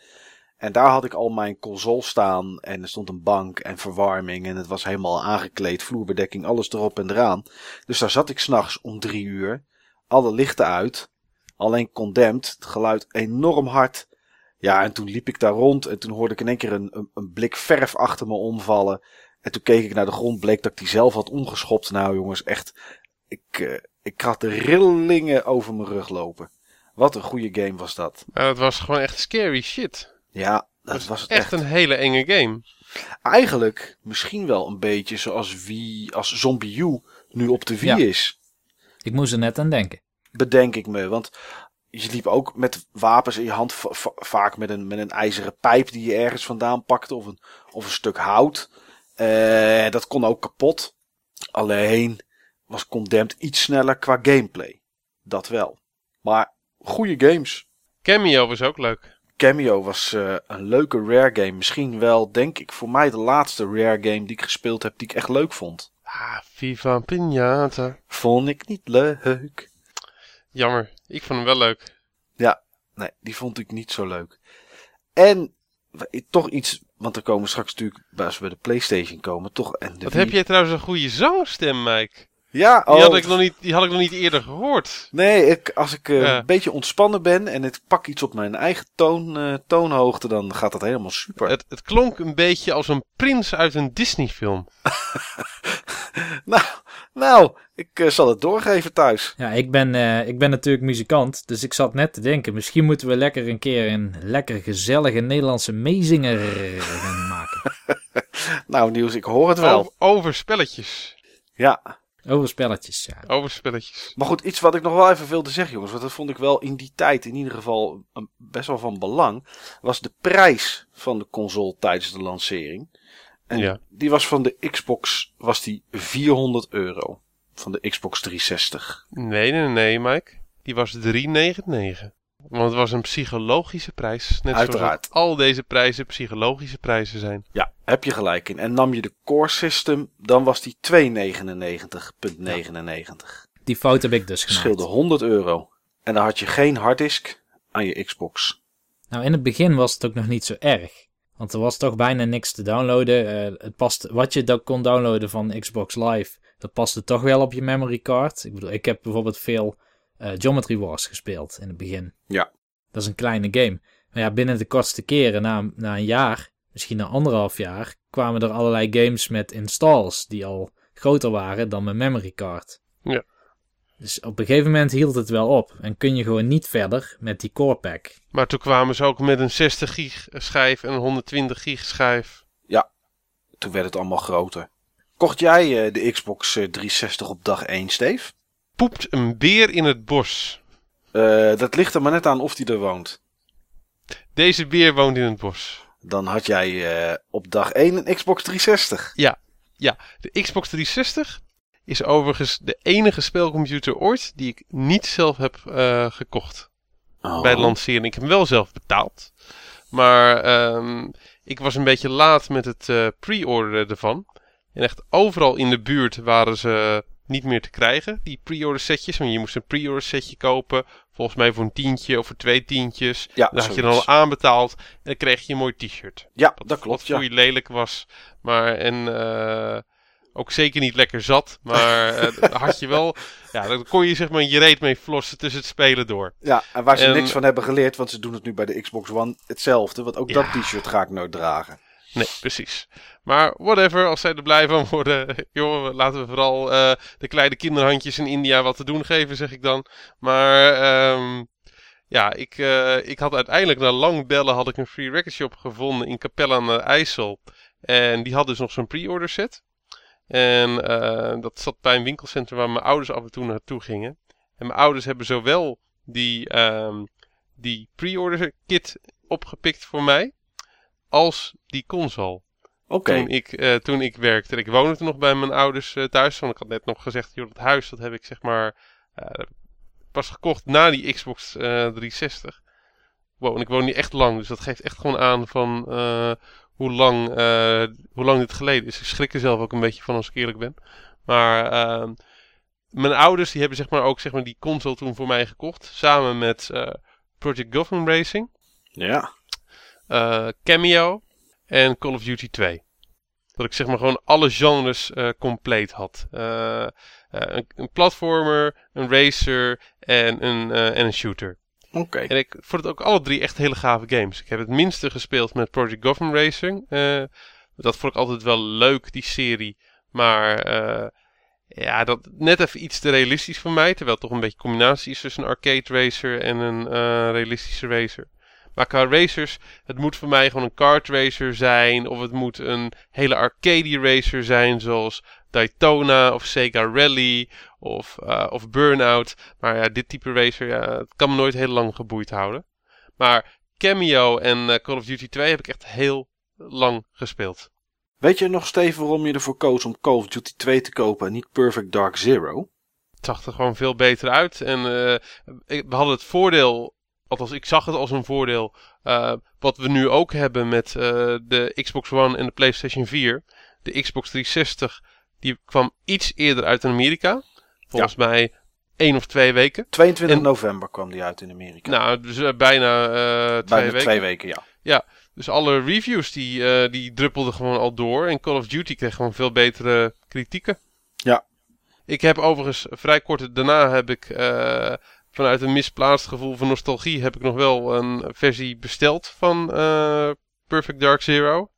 En daar had ik al mijn console staan. En er stond een bank en verwarming. En het was helemaal aangekleed, vloerbedekking, alles erop en eraan. Dus daar zat ik s'nachts om drie uur. Alle lichten uit. Alleen condemned. Het geluid enorm hard. Ja, en toen liep ik daar rond en toen hoorde ik in één keer een, een, blik verf achter me omvallen. En toen keek ik naar de grond, bleek dat ik die zelf had omgeschopt. Nou jongens, echt, ik, eh, ik had de rillingen over mijn rug lopen. Wat een goede game was dat. Het was gewoon echt scary shit. Ja, dat was het Echt echt. een hele enge game. Eigenlijk misschien wel een beetje zoals wie, als Zombie U nu op de Wii Ja. is. Ik moest er net aan denken. bedenk ik me. Want je liep ook met wapens in je hand, va- va- vaak met een, met een ijzeren pijp die je ergens vandaan pakte, of een, of een stuk hout. Eh, dat kon ook kapot. Alleen was Condemned iets sneller qua gameplay. Dat wel. Maar goede games. Cameo was ook leuk. Cameo was eh, een leuke rare game. Misschien wel, denk ik, voor mij de laatste rare game die ik gespeeld heb die ik echt leuk vond. Ah, Viva Pinata. Vond ik niet leuk. Jammer, ik vond hem wel leuk. Nee, die vond ik niet zo leuk. En toch iets, want er komen straks natuurlijk, als we bij de PlayStation komen, toch. En de Wat heb jij trouwens een goede zangstem, Mike? Ja, Die, oh, had ik nog niet, die had ik nog niet eerder gehoord. Nee, ik, als ik eh, Ja. een beetje ontspannen ben en ik pak iets op mijn eigen toon, eh, toonhoogte, dan gaat dat helemaal super. Het, het klonk een beetje als een prins uit een Disney-film. Nou, nou, ik eh, zal het doorgeven thuis. Ja, ik ben, eh, ik ben natuurlijk muzikant, dus ik zat net te denken, misschien moeten we lekker een keer een lekker gezellige Nederlandse meezinger maken. Nou, Niels, ik hoor het wel. Over, over spelletjes. Ja. Over spelletjes, ja. Over spelletjes. Maar goed, iets wat ik nog wel even wilde zeggen, jongens. Want dat vond ik wel in die tijd in ieder geval een- best wel van belang. Was de prijs van de console tijdens de lancering. En Ja. die was van de Xbox was die 400 euro. Van de Xbox 360. Nee, nee, nee, Mike. Die was 3,99. Want het was een psychologische prijs. Net zoals Uiteraard. dat al deze prijzen psychologische prijzen zijn. Ja, heb je gelijk in. En nam je de Core System, dan was die 299,99. Die fout heb ik dus gemaakt. Scheelde 100 euro. En dan had je geen harddisk aan je Xbox. Nou, in het begin was het ook nog niet zo erg. Want er was toch bijna niks te downloaden. Eh, het past, wat je dan kon downloaden van Xbox Live, dat paste toch wel op je memory card. Ik bedoel, ik heb bijvoorbeeld veel eh, Geometry Wars gespeeld in het begin. Ja. Dat is een kleine game. Maar ja, binnen de kortste keren, na, na een jaar, misschien na anderhalf jaar, kwamen er allerlei games met installs die al groter waren dan mijn memory card. Ja. Dus op een gegeven moment hield het wel op. En kun je gewoon niet verder met die core pack. Maar toen kwamen ze ook met een 60 gig schijf en een 120 gig schijf. Toen werd het allemaal groter. Kocht jij eh, de Xbox eh, 360 op dag 1, Steve? Poept een beer in het bos. Eh, dat ligt er maar net aan of die er woont. Deze beer woont in het bos. Dan had jij eh, op dag 1 een Xbox 360. De Xbox 360 is overigens de enige spelcomputer ooit die ik niet zelf heb eh, gekocht. Oh. bij de lancering. Ik heb hem wel zelf betaald. Maar ehm, ik was een beetje laat met het eh, pre-orderen ervan. En echt overal in de buurt waren ze niet meer te krijgen, die pre-order setjes. Want je moest een pre-order setje kopen. Volgens mij voor een tientje of voor twee tientjes. Ja, Daar had je dan al aanbetaald. En dan kreeg je een mooi t-shirt. Ja, dat klopt. Wat Ja. voor je lelijk was. Maar en eh, ook zeker niet lekker zat. Maar dan had je wel. Ja, dan kon je zeg maar je reet mee flossen tussen het spelen door. ja, en waar ze En- niks van hebben geleerd, want ze doen het nu bij de Xbox One hetzelfde. Want ook Ja. dat t-shirt ga ik nooit dragen. Nee, precies. Maar whatever, als zij er blij van worden. Joh, laten we vooral uh, de kleine kinderhandjes in India wat te doen geven, zeg ik dan. Maar um, ja, ik, uh, ik had uiteindelijk na lang bellen had ik een free record shop gevonden in Capelle aan de IJssel. En die had dus nog zo'n pre-order set. En uh, dat zat bij een winkelcentrum waar mijn ouders af en toe naartoe gingen. En mijn ouders hebben zowel die, um, die pre-order kit opgepikt voor mij, als die console. Oké. Toen, ik, uh, toen ik werkte. Ik woonde toen nog bij mijn ouders uh, thuis. Want ik had net nog gezegd, joh, dat huis dat heb ik zeg maar uh, pas gekocht na die Xbox 360. Wow, en ik woon niet echt lang. Dus dat geeft echt gewoon aan van hoe, lang, hoe lang dit geleden is. Ik schrik er zelf ook een beetje van als ik eerlijk ben. Maar ehm, mijn ouders die hebben zeg maar ook zeg maar, die console toen voor mij gekocht. Samen met Project Gotham Racing. Ja. Uh, Cameo en Call of Duty 2. Dat ik zeg maar gewoon alle genres uh, compleet had. Uh, een, een, platformer, een racer en een, en een shooter. Oké. Okay. En ik vond het ook alle drie echt hele gave games. Ik heb het minste gespeeld met Project Gotham Racing. dat vond ik altijd wel leuk, die serie. Maar ja, dat net even iets te realistisch voor mij. Terwijl het toch een beetje combinatie is tussen een arcade racer en een realistische racer. Maar qua racers, het moet voor mij gewoon een kart racer zijn. Of het moet een hele arcade racer zijn, zoals Daytona of Sega Rally of, uh, of Burnout. Maar ja, dit type racer, ja, het kan me nooit heel lang geboeid houden. Maar Cameo en uh, Call of Duty 2 heb ik echt heel lang gespeeld. Weet je nog, Steven, waarom je ervoor koos om Call of Duty 2 te kopen en niet Perfect Dark Zero? Het zag er gewoon veel beter uit. En uh, we hadden het voordeel althans ik zag het als een voordeel. Uh, wat we nu ook hebben met uh, de Xbox One en de PlayStation 4. De Xbox 360 die kwam iets eerder uit in Amerika. Volgens ja. mij één of twee weken. 22 en, november kwam die uit in Amerika. Nou, dus uh, bijna twee bijna weken. twee weken, ja. Ja, dus alle reviews die, die druppelden gewoon al door. En Call of Duty kreeg gewoon veel betere kritieken. Ja. Ik heb overigens vrij kort daarna heb ik vanuit een misplaatst gevoel van nostalgie heb ik nog wel een versie besteld van uh, Perfect Dark Zero.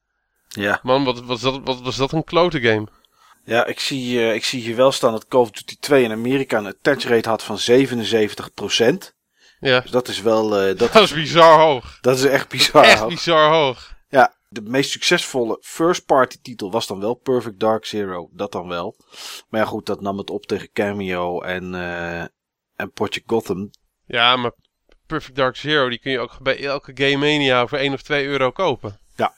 Ja. Man, wat was dat, wat was dat een klote game? Ja, ik zie, uh, ik zie hier wel staan dat Call of Duty 2 in Amerika een attach rate had van 77%. Ja. Dus dat is wel... Uh, dat, dat is bizar hoog. Dat is echt bizar echt hoog. bizar hoog. Ja, de meest succesvolle first party titel was dan wel Perfect Dark Zero. Dat dan wel. Maar ja goed, dat nam het op tegen Cameo en, uh, en Project Gotham. Ja, maar Perfect Dark Zero, die kun je ook bij elke Game Mania voor 1 of 2 euro kopen. Ja.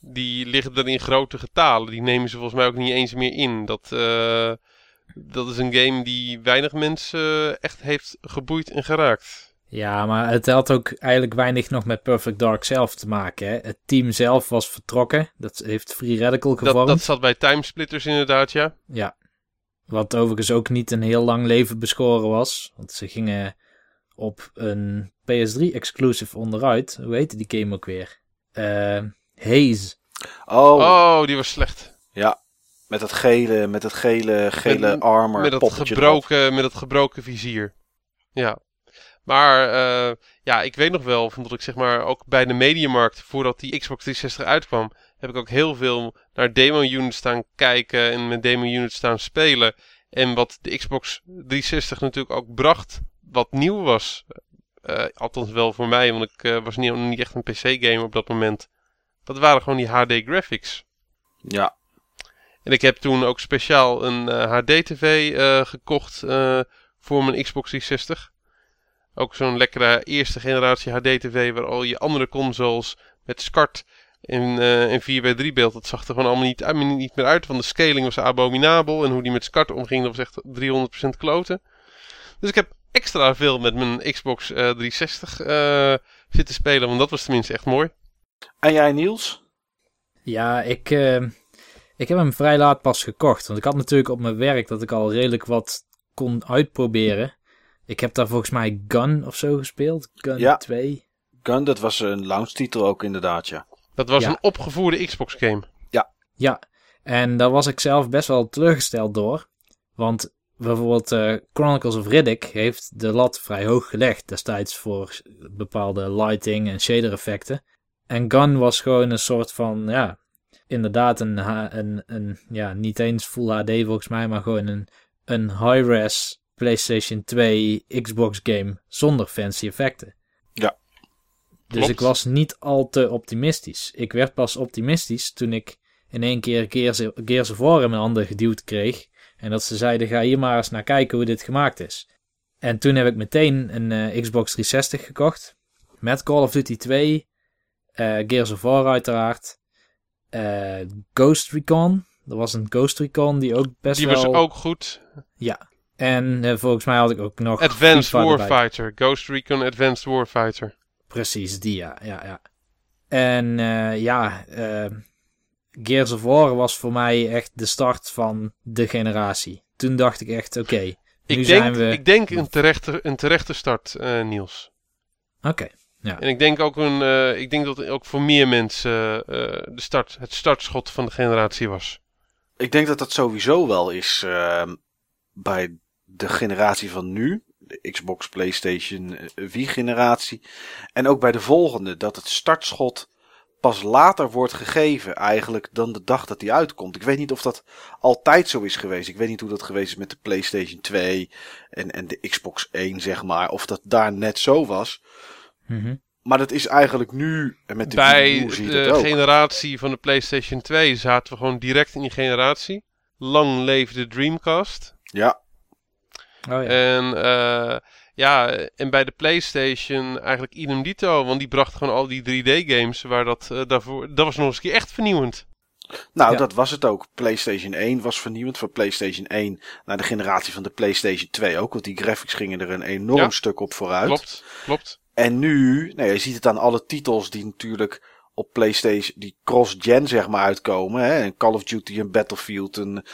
Die liggen er in grote getalen. Die nemen ze volgens mij ook niet eens meer in. Dat, uh, dat is een game die weinig mensen echt heeft geboeid en geraakt. Ja, maar het had ook eigenlijk weinig nog met Perfect Dark zelf te maken. Hè? Het team zelf was vertrokken. Dat heeft Free Radical gevormd. Dat, dat zat bij Timesplitters inderdaad, ja. Ja. Wat overigens ook niet een heel lang leven beschoren was. Want ze gingen op een PS3 exclusive onderuit. Hoe heette die game ook weer? Uh, Haze. Oh. oh, die was slecht. Ja, met dat gele, met dat gele, gele met, armor. Met dat, gebroken, met dat gebroken vizier. Ja. Maar uh, ja, ik weet nog wel, van dat ik zeg maar ook bij de mediamarkt, voordat die Xbox 360 uitkwam, heb ik ook heel veel naar demo units staan kijken en met demo units staan spelen. En wat de Xbox 360 natuurlijk ook bracht, wat nieuw was. Uh, althans wel voor mij, want ik uh, was niet, niet echt een PC-gamer op dat moment. Dat waren gewoon die HD graphics. Ja. En ik heb toen ook speciaal een uh, HD-TV gekocht voor mijn Xbox 360. Ook zo'n lekkere eerste generatie HD-TV waar al je andere consoles met SCART in, uh, in 4x3 beeld, dat zag er gewoon allemaal niet, niet meer uit. Want de scaling was abominabel en hoe die met SCART omging, dat was echt 300% kloten. Dus ik heb extra veel met mijn Xbox uh, 360 uh, zitten spelen, want dat was tenminste echt mooi. En jij Niels? Ja, ik, uh, ik heb hem vrij laat pas gekocht. Want ik had natuurlijk op mijn werk dat ik al redelijk wat kon uitproberen. Ik heb daar volgens mij Gun of zo gespeeld. Gun ja. 2. Gun, dat was een launch titel ook inderdaad, ja. Dat was Ja. een opgevoerde Xbox game. Ja, en daar was ik zelf best wel teleurgesteld door. Want bijvoorbeeld eh, Chronicles of Riddick heeft de lat vrij hoog gelegd destijds voor bepaalde lighting en shader effecten. En Gun was gewoon een soort van, ja, inderdaad een, een, een ja, niet eens Full HD volgens mij, maar gewoon een, een high-res PlayStation 2 Xbox game zonder fancy effecten. Dus ik was niet al te optimistisch. Ik werd pas optimistisch toen ik in één keer Gears, Gears of War in mijn handen geduwd kreeg. En dat ze zeiden, ga hier maar eens naar kijken hoe dit gemaakt is. En toen heb ik meteen een eh, Xbox 360 gekocht. Met Call of Duty 2. eh, Gears of War uiteraard. eh, Ghost Recon. Er was een Ghost Recon die ook best Die wel... was ook goed. Ja. En volgens mij had ik ook nog... Advanced. Warfighter. Ghost Recon Advanced Warfighter. Precies, die ja, ja, ja. En eh, ja, eh, Gears of War was voor mij echt de start van de generatie. Toen dacht ik echt, oké, nu Ik zijn denk, we... ik denk een, terechte, een terechte start, eh, Niels. Oké, En ik denk ook, een, eh, ik denk dat ook voor meer mensen eh, de start, het startschot van de generatie was. Ik denk dat dat sowieso wel is ehm, bij de generatie van nu. De Xbox, PlayStation, eh, Wii-generatie. En ook bij de volgende. Dat het startschot pas later wordt gegeven eigenlijk dan de dag dat die uitkomt. Ik weet niet of dat altijd zo is geweest. Ik weet niet hoe dat geweest is met de PlayStation 2 en, en de Xbox 1, zeg maar. Of dat daar net zo was. Mhm. Maar dat is eigenlijk nu, en met de Bij Wii zie de ook. generatie van de PlayStation 2 zaten we gewoon direct in die generatie. Lang leefde de Dreamcast. Ja, Oh ja. En eh, ja, en bij de PlayStation eigenlijk idem dito, want die bracht gewoon al die 3D-games waar dat eh, daarvoor, dat was nog eens een keer echt vernieuwend. Nou, Ja. dat was het ook. PlayStation 1 was vernieuwend. Van PlayStation 1 naar de generatie van de PlayStation 2 ook. Want die graphics gingen er een enorm Ja. stuk op vooruit. Klopt, klopt. En nu, nou, je ziet het aan alle titels die natuurlijk op PlayStation, die cross-gen zeg maar uitkomen. Hè? Een Call of Duty, een Battlefield, een,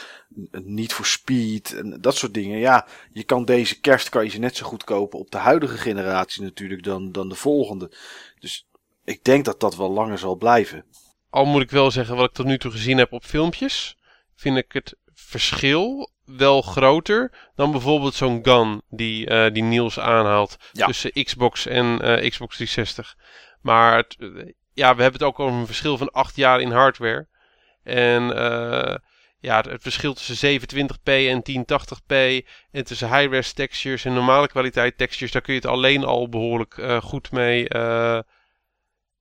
een Need for Speed en dat soort dingen. Ja, je kan deze kerst kan je ze net zo goed kopen op de huidige generatie natuurlijk dan, dan de volgende. Dus ik denk dat dat wel langer zal blijven. Al moet ik wel zeggen, wat ik tot nu toe gezien heb op filmpjes, vind ik het verschil wel groter dan bijvoorbeeld zo'n gun die, eh, die Niels aanhaalt Ja. tussen Xbox en eh, Xbox 360. Maar het, ja, we hebben het ook over een verschil van 8 jaar in hardware. En eh, ja, het, verschil tussen 720p en 1080p en tussen high-res textures en normale kwaliteit textures, daar kun je het alleen al behoorlijk eh, goed mee eh,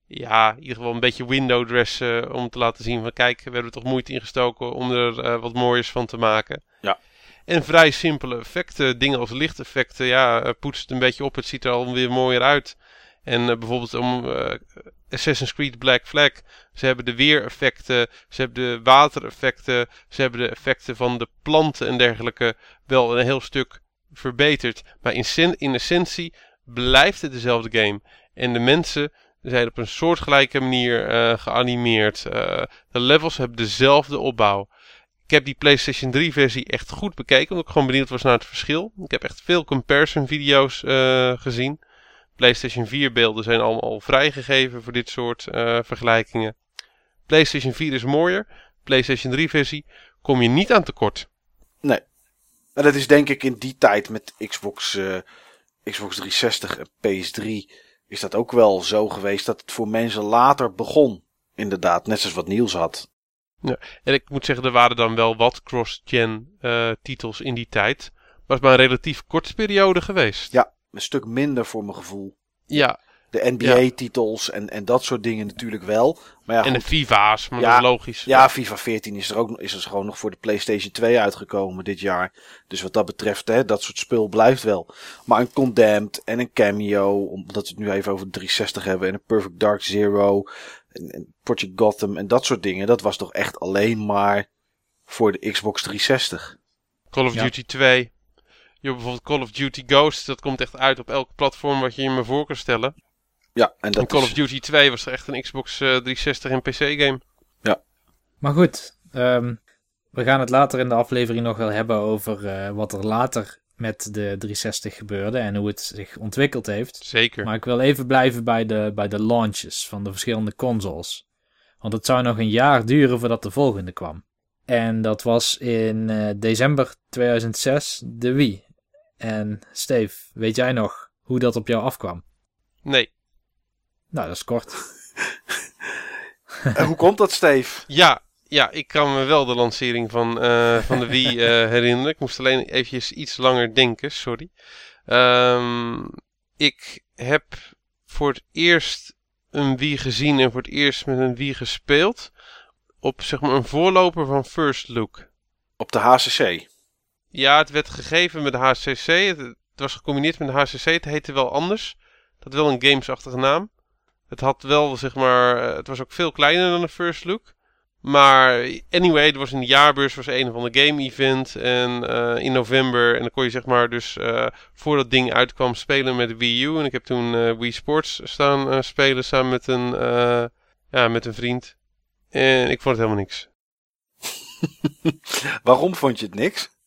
ja, in ieder geval een beetje window dressen om te laten zien van kijk, we hebben er toch moeite in gestoken om er wat mooiers van te maken. Ja. En vrij simpele effecten, dingen als lichteffecten, ja, poets het een beetje op, het ziet er alweer mooier uit. En bijvoorbeeld om Assassin's Creed Black Flag, ze hebben de weereffecten, ze hebben de watereffecten, ze hebben de effecten van de planten en dergelijke wel een heel stuk verbeterd. Maar in, sen- in essentie blijft het dezelfde game. En de mensen zijn op een soortgelijke manier eh, geanimeerd. Eh, de levels hebben dezelfde opbouw. Ik heb die PlayStation 3 versie echt goed bekeken, omdat ik gewoon benieuwd was naar het verschil. Ik heb echt veel comparison video's eh, gezien. PlayStation 4 beelden zijn allemaal al vrijgegeven voor dit soort eh, vergelijkingen. PlayStation 4 is mooier. PlayStation 3 versie kom je niet aan tekort. En dat is denk ik in die tijd met Xbox, eh, Xbox 360 en PS3 is dat ook wel zo geweest dat het voor mensen later begon. Inderdaad, net zoals wat Niels had. En ik moet zeggen, er waren dan wel wat cross-gen eh, titels in die tijd. Maar het is maar een relatief korte periode geweest. Ja, een stuk minder voor mijn gevoel. Ja, De NBA-titels en, en dat soort dingen natuurlijk wel. Maar ja, en de. FIVA's, maar Ja, dat is logisch. ja FIFA 14 is er ook is er gewoon nog voor de PlayStation 2 uitgekomen dit jaar. Dus wat dat betreft, hè, dat soort spul blijft wel. Maar een Condemned en een Cameo, omdat we het nu even over de 360 hebben. En een Perfect Dark Zero en, en Project Gotham en dat soort dingen. Dat was toch echt alleen maar voor de Xbox 360. Call of Ja. Duty 2. Je hebt bijvoorbeeld Call of Duty Ghost. Dat komt echt uit op elk platform wat je je maar voor kan stellen. Ja, en dat en Call is, of Duty 2 was er echt een Xbox eh, 360 en PC game. Maar goed, ehm, we gaan het later in de aflevering nog wel hebben over eh, wat er later met de 360 gebeurde en hoe het zich ontwikkeld heeft. Zeker. Maar ik wil even blijven bij de, bij de launches van de verschillende consoles. Want het zou nog een jaar duren voordat de volgende kwam. En dat was in eh, december 2006 de Wii. En Steve, weet jij nog hoe dat op jou afkwam? Nee. Nou, dat is kort. En hoe komt dat, Steve? Ja, ja, ik kan me wel de lancering van, eh, van de Wii eh, herinneren. Ik moest alleen eventjes iets langer denken, sorry. Ehm, ik heb voor het eerst een Wii gezien en voor het eerst met een Wii gespeeld. Op zeg maar een voorloper van First Look. Op de HCC. Ja, het werd gegeven met de HCC. Het, was gecombineerd met de HCC. Het heette wel anders. Dat wel een gamesachtige naam. Het had wel, zeg maar, eh, het was ook veel kleiner dan de First Look. Maar anyway, er was een jaarbeurs, was een van de game event. En eh, in november, en dan kon je zeg maar dus uh, voor dat ding uitkwam spelen met de Wii U. En ik heb toen Wii Sports staan spelen samen met een, ja, met een vriend. En ik vond het helemaal niks. Waarom vond je het niks?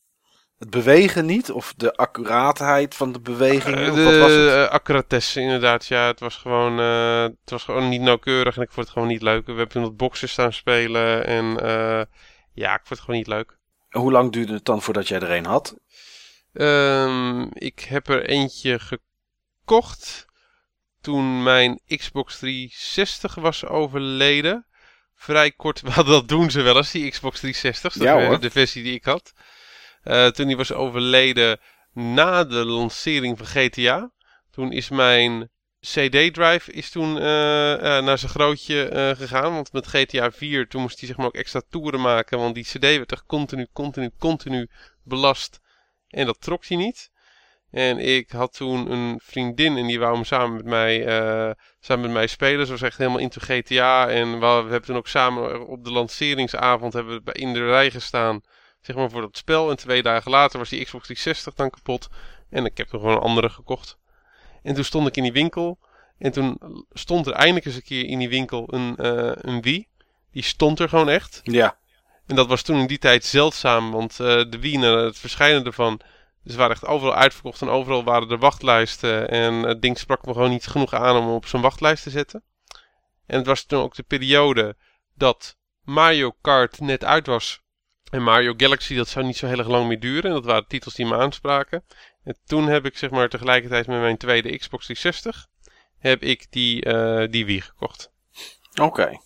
Het bewegen niet? Of de accuraatheid van de beweging? Uh, de was het? accuratesse, inderdaad. Ja, het was, gewoon, uh, het was gewoon niet nauwkeurig en ik vond het gewoon niet leuk. We hebben toen wat boxen staan spelen en uh, ja, ik vond het gewoon niet leuk. Hoe lang duurde het dan voordat jij er een had? Um, ik heb er eentje gekocht toen mijn Xbox 360 was overleden. Vrij kort, dat doen ze wel eens, die Xbox 360. Dat ja, de versie die ik had. Uh, toen hij was overleden na de lancering van GTA. Toen is mijn CD-drive is toen uh, uh, naar zijn grootje gegaan. Want met GTA 4 toen moest hij zeg maar ook extra toeren maken. Want die CD werd echt continu, continu, continu belast. En dat trok hij niet. En ik had toen een vriendin en die wou hem samen met mij, samen met mij spelen. Ze was echt helemaal into GTA. En we, we hebben toen ook samen op de lanceringsavond hebben we in de rij gestaan zeg maar, voor dat spel. En twee dagen later was die Xbox 360 dan kapot. En ik heb er gewoon een andere gekocht. En toen stond ik in die winkel. En toen stond er eindelijk eens een keer in die winkel een, uh, een Wii. Die stond er gewoon echt. Ja. En dat was toen in die tijd zeldzaam. Want uh, de Wii, na het verschijnen ervan... Ze waren echt overal uitverkocht en overal waren er wachtlijsten. En het ding sprak me gewoon niet genoeg aan om op zo'n wachtlijst te zetten. En het was toen ook de periode dat Mario Kart net uit was. En Mario Galaxy, dat zou niet zo heel erg lang meer duren. En dat waren titels die me aanspraken. En toen heb ik zeg maar tegelijkertijd met mijn tweede Xbox 360... heb ik die, uh, die Wii gekocht. Oké. Okay.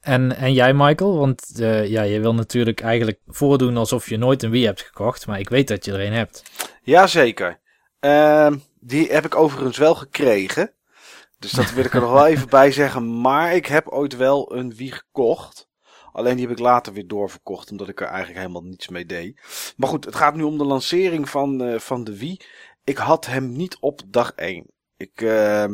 En, en jij, Michael? Want uh, ja, je wil natuurlijk eigenlijk voordoen alsof je nooit een Wii hebt gekocht. Maar ik weet dat je er een hebt. Jazeker. Uh, die heb ik overigens wel gekregen. Dus dat wil ik er nog wel even bij zeggen. Maar ik heb ooit wel een Wii gekocht. Alleen die heb ik later weer doorverkocht, omdat ik er eigenlijk helemaal niets mee deed. Maar goed, het gaat nu om de lancering van, uh, van de Wii. Ik had hem niet op dag 1. Ik, uh,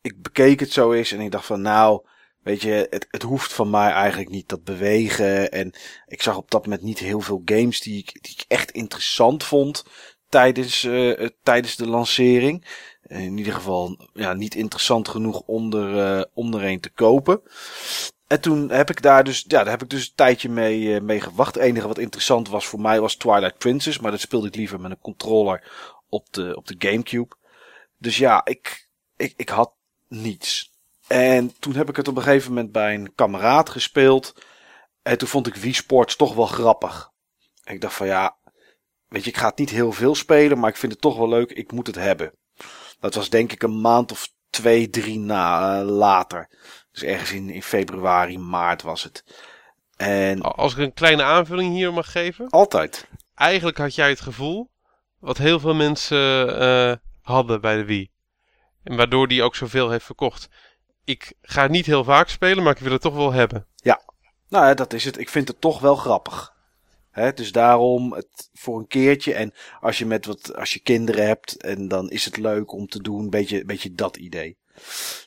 ik bekeek het zo eens en ik dacht van nou, weet je, het, het hoeft van mij eigenlijk niet dat bewegen. En ik zag op dat moment niet heel veel games die ik, die ik echt interessant vond tijdens, uh, tijdens de lancering. In ieder geval ja, niet interessant genoeg om er, om er een te kopen. En toen heb ik daar dus, ja, daar heb ik dus een tijdje mee, uh, mee gewacht. Het enige wat interessant was voor mij was Twilight Princess. Maar dat speelde ik liever met een controller op de, op de Gamecube. Dus ja, ik, ik, ik had niets. En toen heb ik het op een gegeven moment bij een kameraad gespeeld. En toen vond ik Wii Sports toch wel grappig. En ik dacht van ja, weet je, ik ga het niet heel veel spelen, maar ik vind het toch wel leuk. Ik moet het hebben. Dat was denk ik een maand of twee, drie na, uh, later. Dus ergens in, in februari, maart was het. En... Als ik een kleine aanvulling hier mag geven. Altijd. Eigenlijk had jij het gevoel wat heel veel mensen uh, hadden bij de Wii. En waardoor die ook zoveel heeft verkocht. Ik ga het niet heel vaak spelen, maar ik wil het toch wel hebben. Ja, nou ja, dat is het. Ik vind het toch wel grappig. He, dus daarom het voor een keertje. En als je met wat, als je kinderen hebt, en dan is het leuk om te doen. Een beetje, beetje dat idee.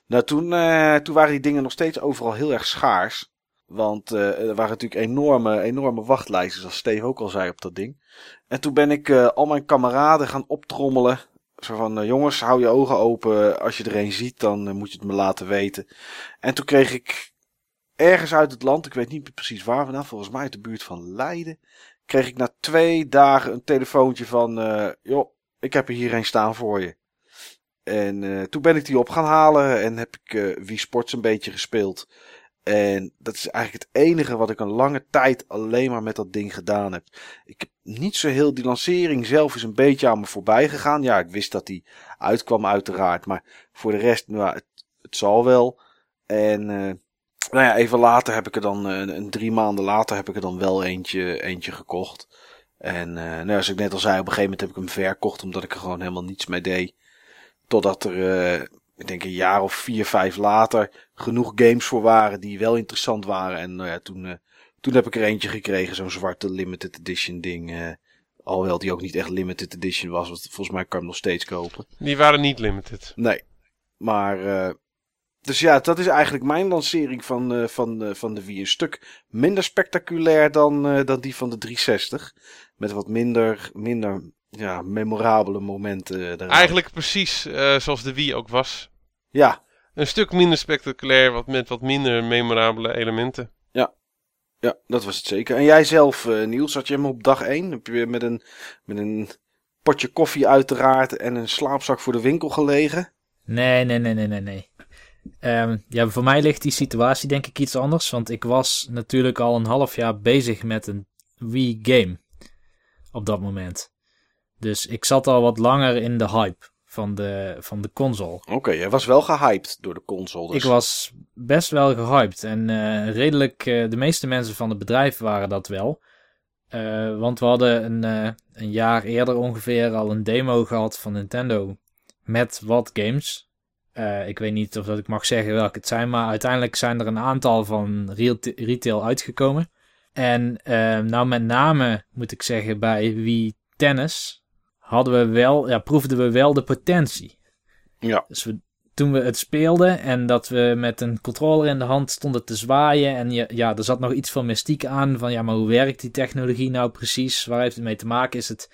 Nou, toen, uh, toen waren die dingen nog steeds overal heel erg schaars. Want uh, er waren natuurlijk enorme, enorme wachtlijsten, zoals Steve ook al zei op dat ding. En toen ben ik uh, al mijn kameraden gaan optrommelen. Zo van, jongens, hou je ogen open. Als je er een ziet, dan moet je het me laten weten. En toen kreeg ik ergens uit het land, ik weet niet precies waar vandaan, volgens mij uit de buurt van Leiden. Kreeg ik na twee dagen een telefoontje van, joh, ik heb er hier een staan voor je. En uh, toen ben ik die op gaan halen en heb ik uh, Wii Sports een beetje gespeeld. En dat is eigenlijk het enige wat ik een lange tijd alleen maar met dat ding gedaan heb. Ik heb niet zo heel, die lancering zelf is een beetje aan me voorbij gegaan. Ja, ik wist dat die uitkwam uiteraard, maar voor de rest, nou, het, zal wel. En uh, Nou ja, even later heb ik er dan, eh, een, drie maanden later heb ik er dan wel eentje, eentje gekocht. En nou, zoals ik net al zei, op een gegeven moment heb ik hem verkocht omdat ik er gewoon helemaal niets mee deed. Totdat er, uh, ik denk een jaar of vier, vijf later, genoeg games voor waren die wel interessant waren. En nou ja, toen, uh, toen heb ik er eentje gekregen, zo'n zwarte limited edition ding. alhoewel die ook niet echt limited edition was, want volgens mij kan je hem nog steeds kopen. Die waren niet limited. Nee, maar dus ja, dat is eigenlijk mijn lancering van, uh, van, uh, van de Wii. Een stuk minder spectaculair dan, uh, dan die van de 360. Met wat minder, minder ja, memorabele momenten. Eraan. Eigenlijk precies zoals de Wii ook was. Ja. Een stuk minder spectaculair, wat met wat minder memorabele elementen. Ja. Ja, dat was het zeker. En jij zelf, Niels, had je hem op dag 1? Heb je met een, met een potje koffie uiteraard en een slaapzak voor de winkel gelegen? Nee, nee, nee, nee, nee, nee. Um, ja, voor mij ligt die situatie denk ik iets anders. Want ik was natuurlijk al een half jaar bezig met een Wii game. Op dat moment. Dus ik zat al wat langer in de hype van de, van de console. Oké, okay, jij was wel gehyped door de console. Dus. Ik was best wel gehyped. En uh, redelijk, uh, de meeste mensen van het bedrijf waren dat wel. Uh, want we hadden een, een jaar eerder ongeveer al een demo gehad van Nintendo. Met wat games. Ik weet niet of dat ik mag zeggen welke het zijn, maar uiteindelijk zijn er een aantal van retail uitgekomen. En nou met name moet ik zeggen bij Wii Tennis hadden we wel, ja, proefden we wel de potentie. Ja. Dus we, toen we het speelden en dat we met een controller in de hand stonden te zwaaien en ja, ja, er zat nog iets van mystiek aan van ja, maar hoe werkt die technologie nou precies? Waar heeft het mee te maken? Is het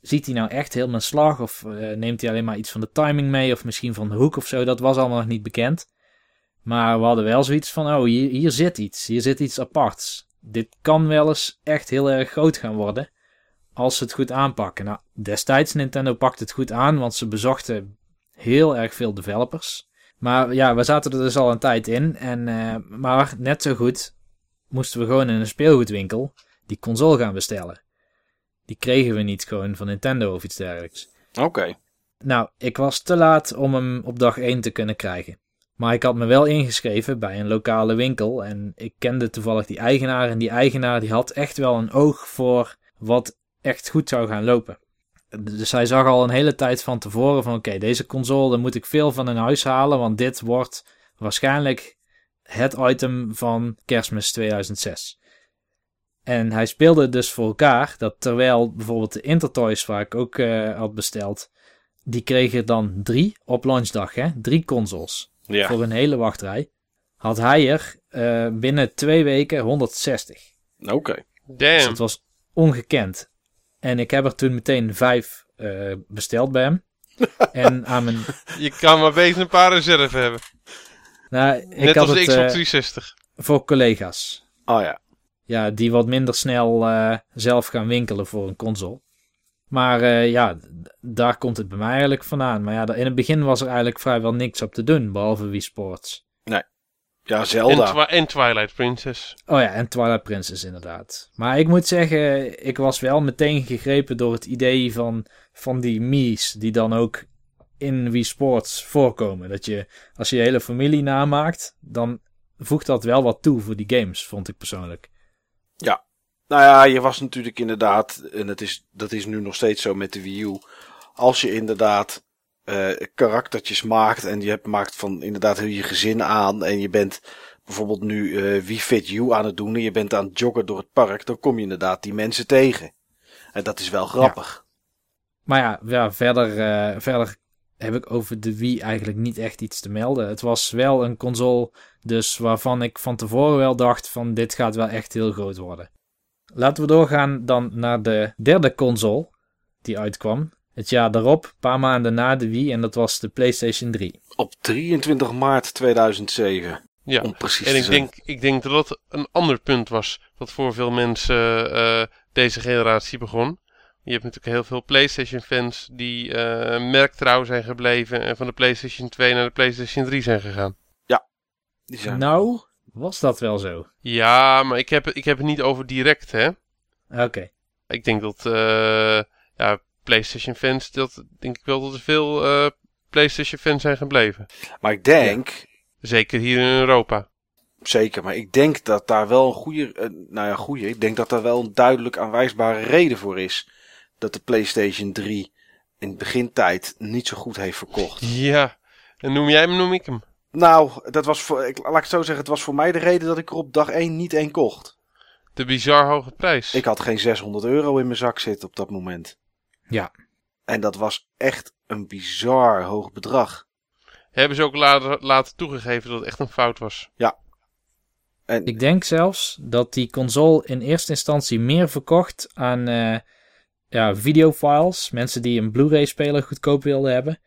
Ziet hij nou echt heel mijn slag? Of uh, neemt hij alleen maar iets van de timing mee? Of misschien van de hoek of zo? Dat was allemaal nog niet bekend. Maar we hadden wel zoiets van: oh, hier, hier zit iets. Hier zit iets aparts. Dit kan wel eens echt heel erg groot gaan worden. Als ze het goed aanpakken. Nou, destijds Nintendo pakte het goed aan, want ze bezochten heel erg veel developers. Maar ja, we zaten er dus al een tijd in. En, uh, maar net zo goed moesten we gewoon in een speelgoedwinkel die console gaan bestellen. Die kregen we niet gewoon van Nintendo of iets dergelijks. Oké. Nou, ik was te laat om hem op dag 1 te kunnen krijgen. Maar ik had me wel ingeschreven bij een lokale winkel en ik kende toevallig die eigenaar. En die eigenaar die had echt wel een oog voor wat echt goed zou gaan lopen. Dus hij zag al een hele tijd van tevoren van oké, deze console, daar moet ik veel van in huis halen. Want dit wordt waarschijnlijk het item van kerstmis 2006. En hij speelde dus voor elkaar dat terwijl bijvoorbeeld de Intertoys, waar ik ook uh, had besteld, die kregen dan drie op launchdag, hè? Drie consoles. Ja. Voor een hele wachtrij. Had hij er uh, binnen twee weken 160. Oké. Okay. Damn. Dus het was ongekend. En ik heb er toen meteen vijf uh, besteld bij hem. en aan mijn... Je kan maar beter een paar reserve hebben. Nou, ik Net had als de het, Xbox 360. Voor collega's. Oh ja ja, die wat minder snel uh, zelf gaan winkelen voor een console. Maar uh, ja, daar komt het bij mij eigenlijk vandaan. Maar ja, in het begin was er eigenlijk vrijwel niks op te doen, behalve Wii Sports. Ja, Zelda. En, twi en Twilight Princess. Oh ja, en Twilight Princess inderdaad. Maar ik moet zeggen, ik was wel meteen gegrepen door het idee van, van die Mii's die dan ook in Wii Sports voorkomen. Dat je, als je je hele familie namaakt, dan voegt dat wel wat toe voor die games, vond ik persoonlijk. Ja, nou ja, je was natuurlijk inderdaad, en dat is, dat is nu nog steeds zo met de Wii U. Als je inderdaad uh, karaktertjes maakt en je hebt, maakt van inderdaad heel je gezin aan en je bent bijvoorbeeld nu uh, Wii Fit You aan het doen en je bent aan het joggen door het park, dan kom je inderdaad die mensen tegen. En dat is wel grappig. Ja. Maar ja, ja verder, uh, verder heb ik over de Wii eigenlijk niet echt iets te melden. Het was wel een console dus waarvan ik van tevoren wel dacht van dit gaat wel echt heel groot worden. Laten we doorgaan dan naar de derde console die uitkwam. Het jaar daarop, een paar maanden na de Wii en dat was de PlayStation 3. Op 23 maart 2007. Ja, om precies en ik denk, ik denk dat dat een ander punt was dat voor veel mensen uh, deze generatie begon. Je hebt natuurlijk heel veel PlayStation fans die uh, merktrouw zijn gebleven en van de PlayStation 2 naar de PlayStation 3 zijn gegaan. Die zijn... Nou, was dat wel zo? Ja, maar ik heb, ik heb het niet over direct, hè. Oké. Okay. Ik denk dat uh, ja, PlayStation fans, dat denk ik wel dat er veel uh, PlayStation fans zijn gebleven. Maar ik denk... Ja. Zeker hier in Europa. zeker. Maar ik denk dat daar wel een goede, eh, nou ja, goede. Ik denk dat daar wel een duidelijk aanwijsbare reden voor is. Dat de PlayStation 3 in begintijd niet zo goed heeft verkocht. Ja, en noem jij hem, noem ik hem. Nou, dat was voor, ik, laat ik het zo zeggen, het was voor mij de reden dat ik er op dag 1 niet één kocht. De bizar hoge prijs. Ik had geen 600 euro in mijn zak zitten op dat moment. Ja. En dat was echt een bizar hoog bedrag. Hebben ze ook later, later toegegeven dat het echt een fout was. En Ik denk zelfs dat die console in eerste instantie meer verkocht aan eh, ja, videofiles, mensen die een Blu-ray speler goedkoop wilden hebben,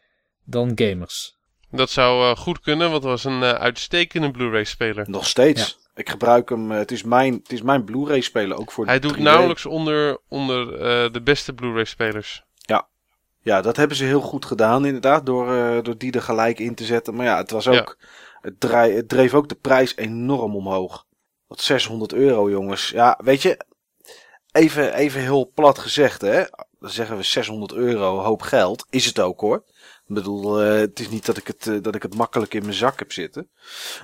dan gamers. Dat zou eh, goed kunnen, want het was een eh, uitstekende Blu-ray speler. nog steeds. Ik gebruik hem, eh, het is mijn, het is mijn Blu-ray speler ook voor Hij doet 3D. nauwelijks onder, onder eh, de beste Blu-ray spelers. Ja, dat hebben ze heel goed gedaan inderdaad, door, eh, door die er gelijk in te zetten. Maar ja, het was ook, het, draai, het dreef ook de prijs enorm omhoog. Wat 600 euro jongens. Ja, weet je, even, even heel plat gezegd hè. Dan zeggen we 600 euro, hoop geld. Is het ook hoor. Ik bedoel, eh, het is niet dat ik het, eh, dat ik het makkelijk in mijn zak heb zitten.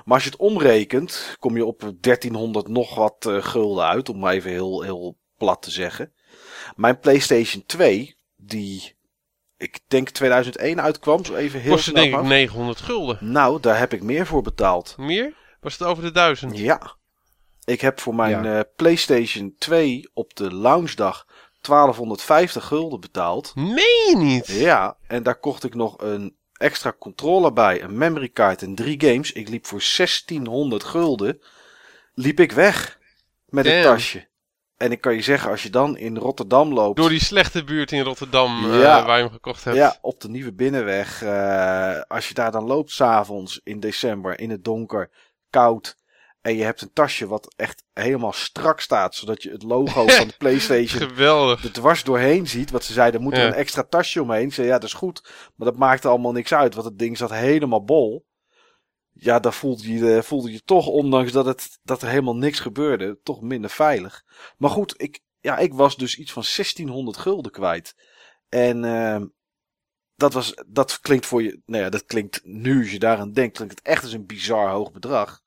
Maar als je het omrekent, kom je op 1300 nog wat eh, gulden uit. Om maar even heel, heel plat te zeggen. Mijn PlayStation 2, die ik denk 2001 uitkwam, zo even heel Kostte denk ik af. 900 gulden. Nou, daar heb ik meer voor betaald. Meer? Was het over de 1000? Ja. Ik heb voor mijn Ja. PlayStation 2 op de launchdag 1250 gulden betaald. Meen je niet? Ja, en daar kocht ik nog een extra controller bij, een memory card en drie games. Ik liep voor 1600 gulden, liep ik weg met een tasje. En ik kan je zeggen, als je dan in Rotterdam loopt, Door die slechte buurt in Rotterdam eh, Ja. waar je hem gekocht hebt. ja, op de Nieuwe Binnenweg, eh, als je daar dan loopt s'avonds in december, in het donker, koud, en je hebt een tasje wat echt helemaal strak staat, zodat je het logo van de PlayStation Geweldig. er dwars doorheen ziet. Wat ze zeiden, moet er Ja. een extra tasje omheen. Zei, ja, dat is goed. Maar dat maakte allemaal niks uit, want het ding zat helemaal bol. Ja, daar voelde je, eh, voelde je toch, ondanks dat, het, dat er helemaal niks gebeurde, toch minder veilig. Maar goed, ik, ja, ik was dus iets van 1600 gulden kwijt. En ehm, dat, was, dat klinkt voor je, nou ja, dat klinkt nu, als je daaraan denkt, klinkt het echt als een bizar hoog bedrag.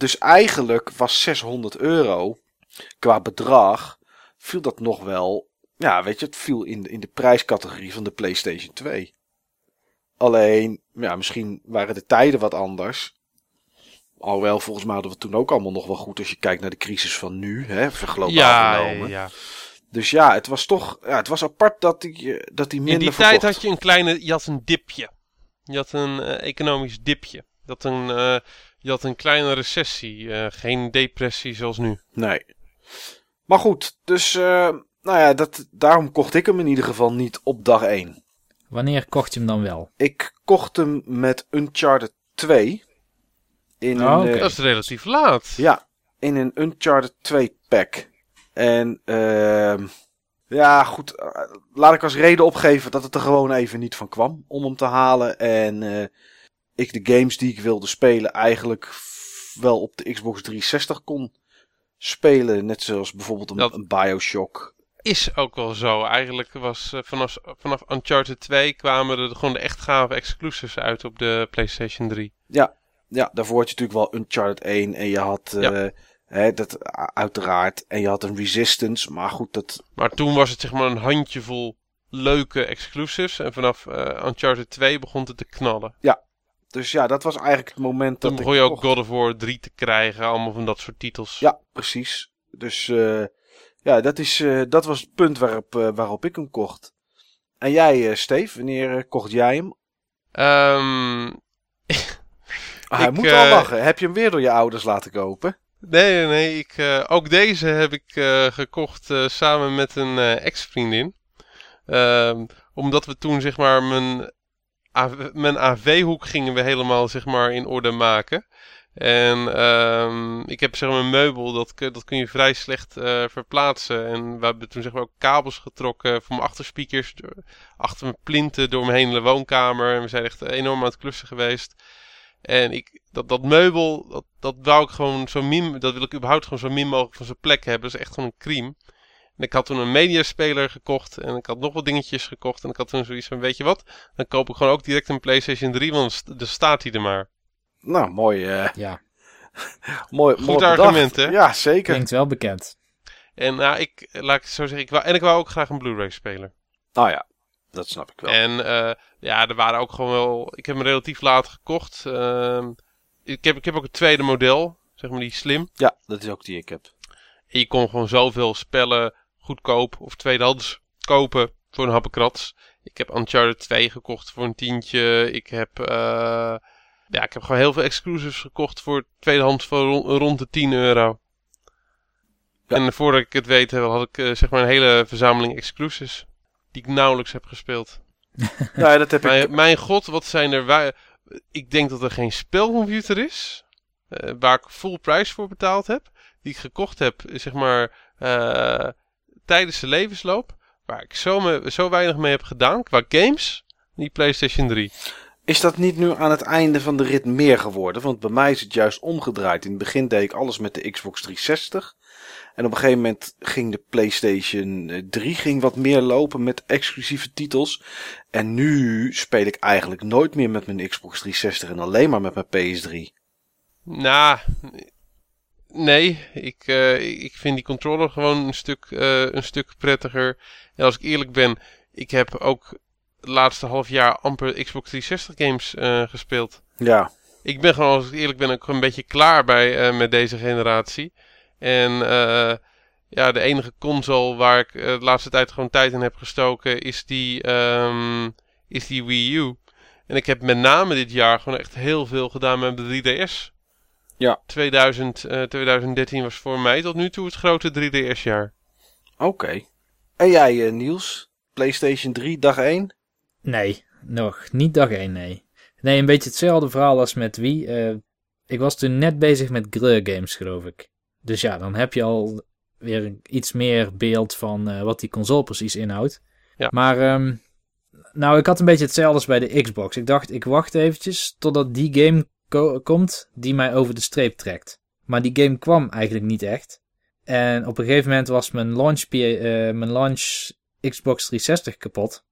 Dus eigenlijk was 600 euro qua bedrag, viel dat nog wel ja, weet je, het viel in, in de prijscategorie van de PlayStation 2. Alleen, ja, misschien waren de tijden wat anders. Alhoewel, volgens mij hadden we het toen ook allemaal nog wel goed als je kijkt naar de crisis van nu, hè, verglobaal Ja, ja, genomen. ja. Dus ja, het was toch, ja, het was apart dat die, eh, dat die In minder die tijd had je een kleine, je had een dipje. Je had een eh, economisch dipje. Je had een, eh, je had een kleine recessie, eh, geen depressie zoals nu. Nee. Maar goed, dus, eh, nou ja, dat, daarom kocht ik hem in ieder geval niet op dag 1. Wanneer kocht je hem dan wel? Ik kocht hem met Uncharted 2. In Oh, een, Dat is relatief laat. Ja, in een Uncharted 2 pack. En ehm ja, goed. eh, laat ik als reden opgeven dat het er gewoon even niet van kwam om hem te halen. En eh, ik de games die ik wilde spelen eigenlijk wel op de Xbox 360 kon spelen. Net zoals bijvoorbeeld een, Dat- een Bioshock. Is ook wel zo. Eigenlijk was eh, vanaf, vanaf Uncharted 2 kwamen er gewoon de echt gave exclusives uit op de PlayStation 3. Ja, daarvoor had je natuurlijk wel Uncharted 1 en je had... Ja. hè, dat, uiteraard. En je had een Resistance. Maar goed, dat, Maar toen was het zeg maar een handjevol leuke exclusives. En vanaf eh, Uncharted 2 begon het te knallen. Dus ja, dat was eigenlijk het moment Toen dat begon ik je ook. God of War 3 te krijgen. Allemaal van dat soort titels. Ja, precies. Dus eh, ja, dat, is, eh, dat was het punt waarop, eh, waarop ik hem kocht. En jij, Steve, wanneer kocht jij hem? Ehm, Ah, hij Ik, moet wel lachen. Heb je hem weer door je ouders laten kopen? nee, nee, nee. Ik, ook deze heb ik gekocht samen met een ex-vriendin. Ehm, omdat we toen zeg maar mijn, Mijn AV-hoek gingen we helemaal zeg maar in orde maken. En ehm, ik heb zeg maar een meubel, dat, dat kun je vrij slecht eh, verplaatsen. En we hebben toen zeg maar ook kabels getrokken voor mijn achterspeakers, achter mijn plinten door mijn hele woonkamer. En we zijn echt enorm aan het klussen geweest. En ik, dat, dat meubel, dat, dat wou ik gewoon zo min, dat wil ik überhaupt gewoon zo min mogelijk van zijn plek hebben. Dat is echt gewoon een crime. En ik had toen een mediaspeler gekocht en ik had nog wat dingetjes gekocht. En ik had toen zoiets van, weet je wat, dan koop ik gewoon ook direct een PlayStation 3, want dan st- dan staat hij er maar. Nou, mooi. eh Ja. mooi, Goed mooi bedacht. argument, hè? Ja, zeker. Klinkt wel bekend. En nou, ik, laat ik het zo zeggen, ik wou, en ik wou ook graag een Blu-ray speler. Nou ja, dat snap ik wel. En eh, ja, er waren ook gewoon wel. Ik heb hem relatief laat gekocht. Ehm, ik, heb, ik heb ook een tweede model, zeg maar die slim. Ja, dat is ook die ik heb. En je kon gewoon zoveel spellen goedkoop of tweedehands kopen voor een happenkrats. Ik heb Uncharted 2 gekocht voor een tientje. Ik heb, eh, ja, ik heb gewoon heel veel exclusives gekocht voor tweedehands voor ron- rond de 10 euro. Ja. En voordat ik het weet eh, had ik eh, zeg maar een hele verzameling exclusives. Die ik nauwelijks heb gespeeld. Ja, dat heb ik. Mijn, mijn god, wat zijn er... Wij... Ik denk dat er geen spelcomputer is. waar ik full prijs voor betaald heb. Die ik gekocht heb, zeg maar, tijdens de levensloop. Waar ik zo, me, zo weinig mee heb gedaan qua games. Die PlayStation 3. Is dat niet nu aan het einde van de rit meer geworden? Want bij mij is het juist omgedraaid. In het begin deed ik alles met de Xbox 360. En op een gegeven moment ging de PlayStation eh, 3 ging wat meer lopen met exclusieve titels. En nu speel ik eigenlijk nooit meer met mijn Xbox 360 en alleen maar met mijn PS3. Nou, nee. Ik, eh, ik vind die controller gewoon een stuk, eh, een stuk prettiger. En als ik eerlijk ben, ik heb ook het laatste half jaar amper Xbox 360 games eh, gespeeld. Ja, Ik ben gewoon, als ik eerlijk ben, ook een beetje klaar bij, met deze generatie. En ja, de enige console waar ik de laatste tijd gewoon tijd in heb gestoken is die, ehm, is die Wii U. En ik heb met name dit jaar gewoon echt heel veel gedaan met de 3DS. Ja. 2000, eh, 2013 was voor mij tot nu toe het grote 3DS-jaar. oké. En jij eh, Niels? PlayStation 3 dag 1? Nee, nog niet dag 1, nee. Nee, een beetje hetzelfde verhaal als met wie. Eh, ik was toen net bezig met Greur Games, geloof ik. Dus ja, dan heb je al weer iets meer beeld van eh, wat die console precies inhoudt. Ja. Maar, ehm, nou, ik had een beetje hetzelfde als bij de Xbox. Ik dacht, ik wacht eventjes totdat die game ko- komt die mij over de streep trekt. Maar die game kwam eigenlijk niet echt. En op een gegeven moment was mijn launch, eh, mijn launch Xbox 360 kapot.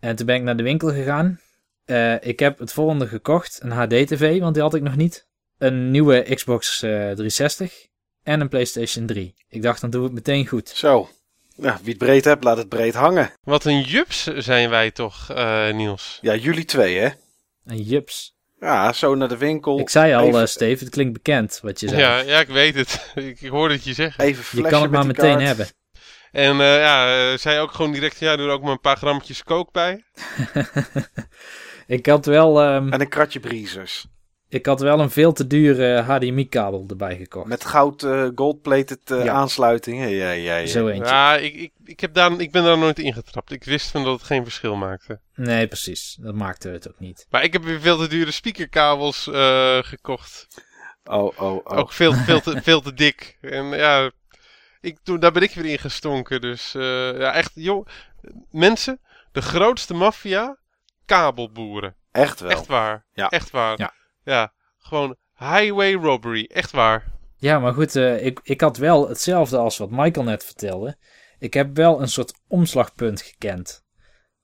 En toen ben ik naar de winkel gegaan. Eh, ik heb het volgende gekocht. Een HD-TV, want die had ik nog niet. Een nieuwe Xbox eh, 360. En een PlayStation 3. Ik dacht, dan doen we het meteen goed. Zo. Ja, wie het breed hebt, laat het breed hangen. Wat een jups zijn wij toch, eh, Niels? Ja, jullie twee hè? En jups. Ja, zo naar de winkel. Ik zei al, Even- eh, Steve, het klinkt bekend wat je zei. Ja, ja, ik weet het. ik, ik hoorde het je zeggen. Even je kan het maar meteen kaart. hebben. En eh, ja, eh, zei ook gewoon direct, ja, doe er ook maar een paar grammetjes kook bij. ik, had wel, ehm, En een kratje breezers. Ik had wel een veel te dure HDMI-kabel erbij gekocht. Met goud eh, gold-plated eh, Ja. aansluitingen. Ja, ja, ja. Zo eentje. Ja, ik, ik, ik, heb daar, ik ben daar nooit ingetrapt. Ik wist van dat het geen verschil maakte. Nee, precies. Dat maakte het ook niet. Maar ik heb weer veel te dure speakerkabels eh, gekocht. Oh, oh, oh. Ook veel, veel, te, veel te dik. En ja, ik, toen, daar ben ik weer in gestonken. Dus eh, ja, echt, joh. Mensen, de grootste maffia, kabelboeren. Echt wel. Echt waar. Ja. Echt waar. Ja. Ja, gewoon highway robbery. Echt waar. Ja, maar goed, eh, ik, ik had wel hetzelfde als wat Michael net vertelde. Ik heb wel een soort omslagpunt gekend.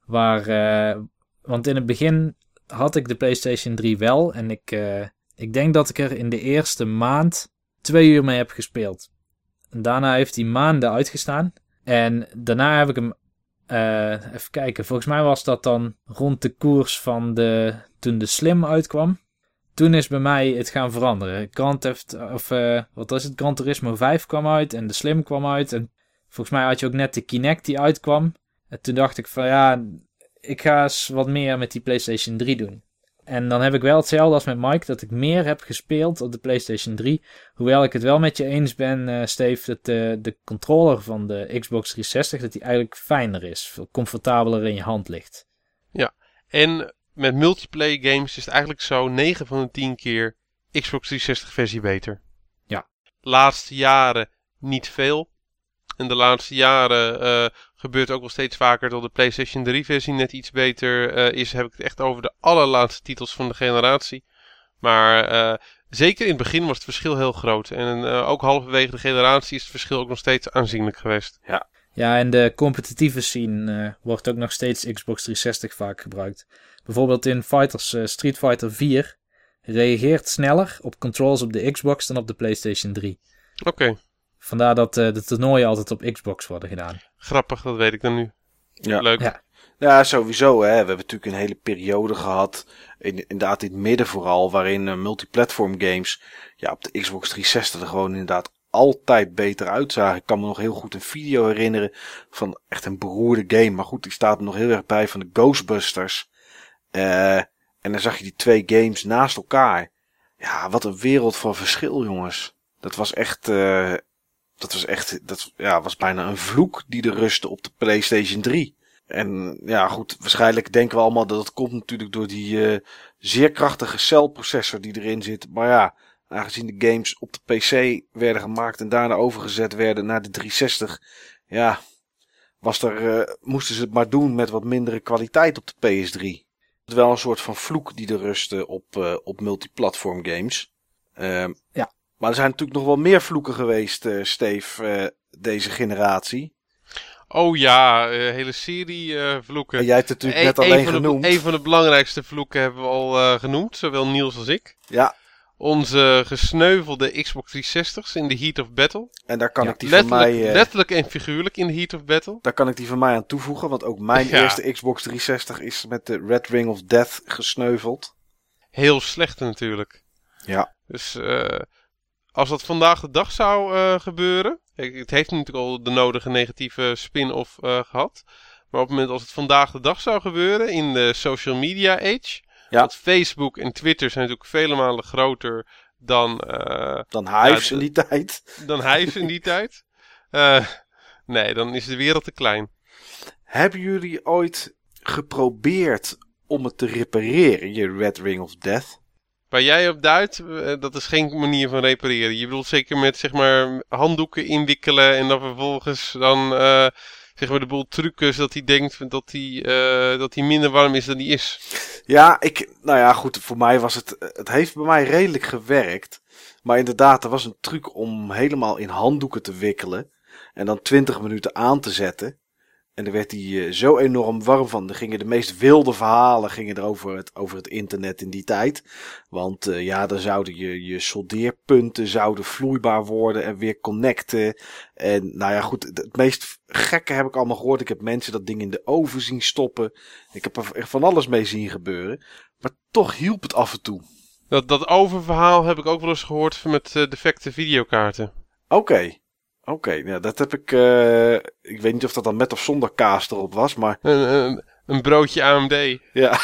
Waar, eh, want in het begin had ik de PlayStation 3 wel. En ik, eh, ik denk dat ik er in de eerste maand twee uur mee heb gespeeld. En daarna heeft hij maanden uitgestaan. En daarna heb ik hem, even kijken, volgens mij was dat dan rond de koers van de, toen de Slim uitkwam toen is bij mij het gaan veranderen. Grand Theft, of eh, wat was het? Gran Turismo 5 kwam uit en de Slim kwam uit. En volgens mij had je ook net de Kinect die uitkwam. En toen dacht ik van ja, ik ga eens wat meer met die PlayStation 3 doen. En dan heb ik wel hetzelfde als met Mike, dat ik meer heb gespeeld op de PlayStation 3. Hoewel ik het wel met je eens ben, eh Steve, dat de, de controller van de Xbox 360, dat die eigenlijk fijner is. Comfortabeler in je hand ligt. En met multiplayer games is het eigenlijk zo 9 van de 10 keer Xbox 360 versie beter. Ja. Laatste jaren niet veel. En de laatste jaren eh, gebeurt ook wel steeds vaker dat de PlayStation 3 versie net iets beter eh, is. Heb ik het echt over de allerlaatste titels van de generatie. Maar eh, zeker in het begin was het verschil heel groot. En eh, ook halverwege de generatie is het verschil ook nog steeds aanzienlijk geweest. Ja, en de competitieve scene eh, wordt ook nog steeds Xbox 360 vaak gebruikt. Bijvoorbeeld in Fighters, eh, Street Fighter 4 reageert sneller op controls op de Xbox dan op de PlayStation 3. Oké, Vandaar dat eh, de toernooien altijd op Xbox worden gedaan. grappig, dat weet ik dan nu. Ja. Leuk. Ja. Ja, sowieso. Hè. We hebben natuurlijk een hele periode gehad, in, inderdaad in het midden vooral, waarin eh, multiplatform games ja, op de Xbox 360 er gewoon inderdaad altijd beter uitzagen. Ik kan me nog heel goed een video herinneren van echt een beroerde game. Maar goed, die staat er nog heel erg bij van de Ghostbusters. Eh, en dan zag je die twee games naast elkaar. Ja, wat een wereld van verschil, jongens. Dat was echt, eh, dat was echt, dat ja, was bijna een vloek die er rustte op de PlayStation 3. En ja, goed, waarschijnlijk denken we allemaal dat het komt natuurlijk door die eh, zeer krachtige celprocessor die erin zit. Maar ja, aangezien de games op de PC werden gemaakt en daarna overgezet werden naar de 360, ja, was er, eh, moesten ze het maar doen met wat mindere kwaliteit op de PS3. Wel een soort van vloek die er rustte op, eh, op multiplatform games. Ehm, Ja. Maar er zijn natuurlijk nog wel meer vloeken geweest, eh Steve, eh, deze generatie. Oh ja, een hele serie eh, vloeken. En jij hebt het natuurlijk Eén- net alleen genoemd. een van de belangrijkste vloeken hebben we al eh, genoemd, zowel Niels als ik. Ja, Onze gesneuvelde Xbox 360's in de Heat of Battle. en daar kan Ja, ik die van mij... eh, letterlijk en figuurlijk in de Heat of Battle. Daar kan ik die van mij aan toevoegen, want ook mijn Ja. eerste Xbox 360 is met de Red Ring of Death gesneuveld. Heel slecht natuurlijk. Ja. Dus eh, als dat vandaag de dag zou eh, gebeuren. Het heeft natuurlijk al de nodige negatieve spin-off eh, gehad. Maar op het moment als het vandaag de dag zou gebeuren in de social media age. Ja. Want Facebook en Twitter zijn natuurlijk vele malen groter dan, eh, Dan Hives in die tijd. dan Hives in die tijd. Eh, nee, dan is de wereld te klein. Hebben jullie ooit geprobeerd om het te repareren, je Red Ring of Death? Waar jij op duidt, eh, dat is geen manier van repareren. Je bedoelt zeker met zeg maar handdoeken inwikkelen en dan vervolgens dan eh, zeg maar de boel trucken zodat hij denkt dat hij, dat hij minder warm is dan hij is. Ja, ik, nou ja, goed, voor mij was het, het heeft bij mij redelijk gewerkt. Maar inderdaad, er was een truc om helemaal in handdoeken te wikkelen. En dan 20 minuten aan te zetten. En dan werd hij eh, zo enorm warm van. Er gingen de meest wilde verhalen gingen er over het, over het internet in die tijd. Want eh, ja, dan zouden je, je soldeerpunten zouden vloeibaar worden en weer connecten. En nou ja, goed, het meest gekke heb ik allemaal gehoord. Ik heb mensen dat ding in de oven zien stoppen. Ik heb er van alles mee zien gebeuren. Maar toch hielp het af en toe. Dat, dat oververhaal heb ik ook wel eens gehoord met eh, defecte videokaarten. Oké. Oké, nou, dat heb ik. eh, ik weet niet of dat dan met of zonder kaas erop was, maar Een, een, een broodje AMD. ja.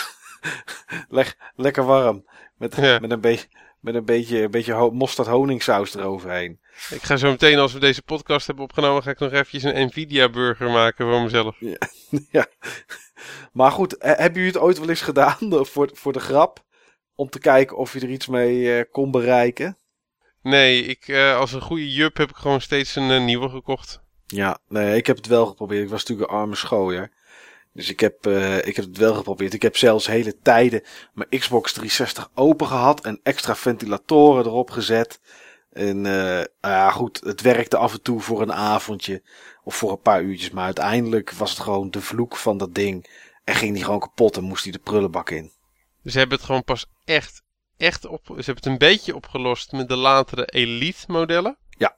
Leg, lekker warm. Met, Ja. met een, beetje met een beetje, een beetje mosterd honingsaus eroverheen. Ik ga zo meteen, als we deze podcast hebben opgenomen, ga ik nog eventjes een Nvidia burger maken voor mezelf. ja. Maar goed, he- hebben jullie het ooit wel eens gedaan voor, voor de grap? Om te kijken of je er iets mee eh, kon bereiken? Nee, ik, eh, als een goede jup heb ik gewoon steeds een eh, nieuwe gekocht. Ja, nee, ik heb het wel geprobeerd. Ik was natuurlijk een arme schooier. Dus ik heb, eh, ik heb het wel geprobeerd. Ik heb zelfs hele tijden mijn Xbox 360 open gehad en extra ventilatoren erop gezet. En ja, goed, het werkte af en toe voor een avondje of voor een paar uurtjes. Maar uiteindelijk was het gewoon de vloek van dat ding. En ging die gewoon kapot en moest die de prullenbak in. Dus ze hebben het gewoon pas echt, echt op. Ze hebben het een beetje opgelost met de latere Elite modellen. Ja.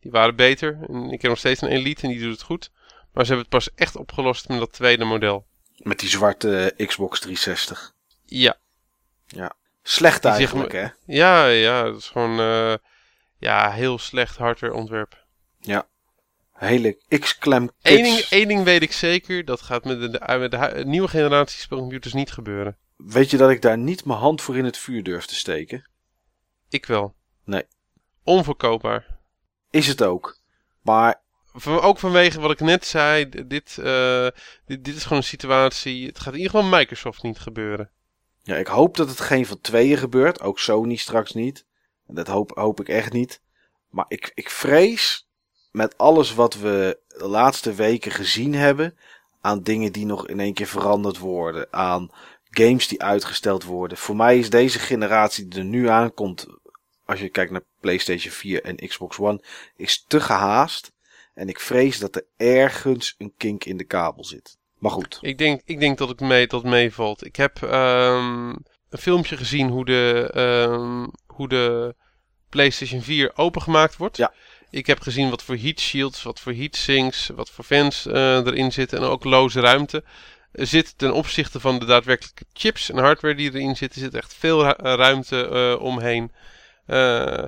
Die waren beter. En ik heb nog steeds een Elite en die doet het goed. Maar ze hebben het pas echt opgelost met dat tweede model. Met die zwarte eh, Xbox 360. Ja. Slecht Die zeg eigenlijk, hè? Ja, ja, dat is gewoon. eh, ja, heel slecht hardware ontwerp. Hele X-Clam Eén ding, één ding weet ik zeker, dat gaat met de, met de nieuwe generatie spelcomputers niet gebeuren. Weet je dat ik daar niet mijn hand voor in het vuur durf te steken? Ik wel. Nee. Onverkoopbaar. Is het ook. Maar ook vanwege wat ik net zei, dit, eh, dit, dit is gewoon een situatie. Het gaat in ieder geval Microsoft niet gebeuren. ja, ik hoop dat het geen van tweeën gebeurt. Ook Sony straks niet. En dat hoop, hoop ik echt niet. Maar ik, ik vrees met alles wat we de laatste weken gezien hebben. Aan dingen die nog in één keer veranderd worden. Aan games die uitgesteld worden. Voor mij is deze generatie die er nu aankomt. Als je kijkt naar PlayStation 4 en Xbox One. Is te gehaast. En ik vrees dat er ergens een kink in de kabel zit. Maar goed. Ik denk, ik denk dat het mee, dat meevalt. Ik heb ehm, een filmpje gezien hoe de, ehm, hoe de PlayStation 4 opengemaakt wordt. Ja. Ik heb gezien wat voor heat shields, wat voor heat sinks, wat voor fans eh, erin zitten en ook loze ruimte. Zit ten opzichte van de daadwerkelijke chips en hardware die erin zitten, zit echt veel eh, ruimte eh, omheen. Eh,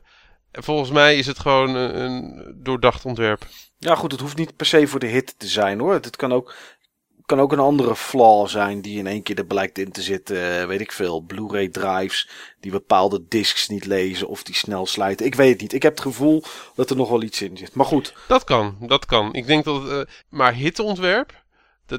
volgens mij is het gewoon een, een doordacht ontwerp. Ja, goed, het hoeft niet per se voor de hit te zijn hoor. Het kan ook, kan ook een andere flaw zijn die in één keer er blijkt in te zitten. Weet ik veel. Blu-ray drives die bepaalde discs niet lezen of die snel sluiten. Ik weet het niet. Ik heb het gevoel dat er nog wel iets in zit. Maar goed, Dat kan, dat kan. Ik denk dat eh, maar hitontwerp,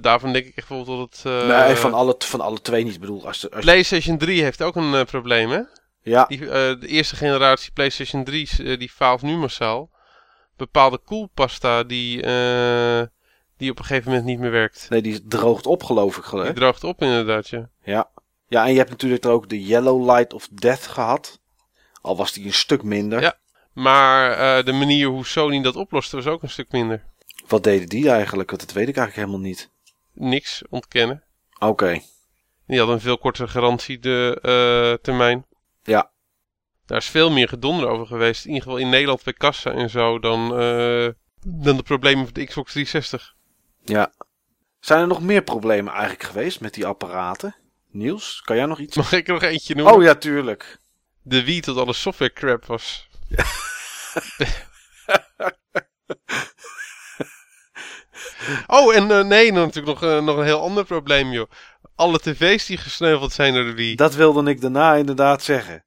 daarvan denk ik echt wel dat het... eh, nee, van, alle, van alle twee niet. Ik bedoel, als, als, PlayStation 3 heeft ook een eh, probleem, hè? ja, Die, eh, de eerste generatie PlayStation 3's, eh, die faalt nu massaal. Bepaalde koelpasta die, die op een gegeven moment niet meer werkt. nee, die droogt op geloof ik. geloof Die droogt op inderdaad, ja. Ja. ja, en je hebt natuurlijk er ook de Yellow Light of Death gehad. Al was die een stuk minder. Ja. Maar de manier hoe Sony dat oploste was ook een stuk minder. Wat deden die eigenlijk? Want dat weet ik eigenlijk helemaal niet. Niks ontkennen. Oké. Die hadden een veel kortere garantie de eh, termijn. Ja. Daar is veel meer gedonder over geweest. In ieder geval in Nederland bij kassa en zo dan, eh, dan de problemen van de Xbox 360. Ja. Zijn er nog meer problemen eigenlijk geweest met die apparaten? Niels, kan jij nog iets? Mag ik er nog eentje noemen? Oh ja, tuurlijk. De Wii tot alle software crap was. oh, en eh, nee, natuurlijk nog, eh, nog een heel ander probleem, joh. Alle tv's die gesneuveld zijn door de. Dat wilde ik daarna inderdaad zeggen.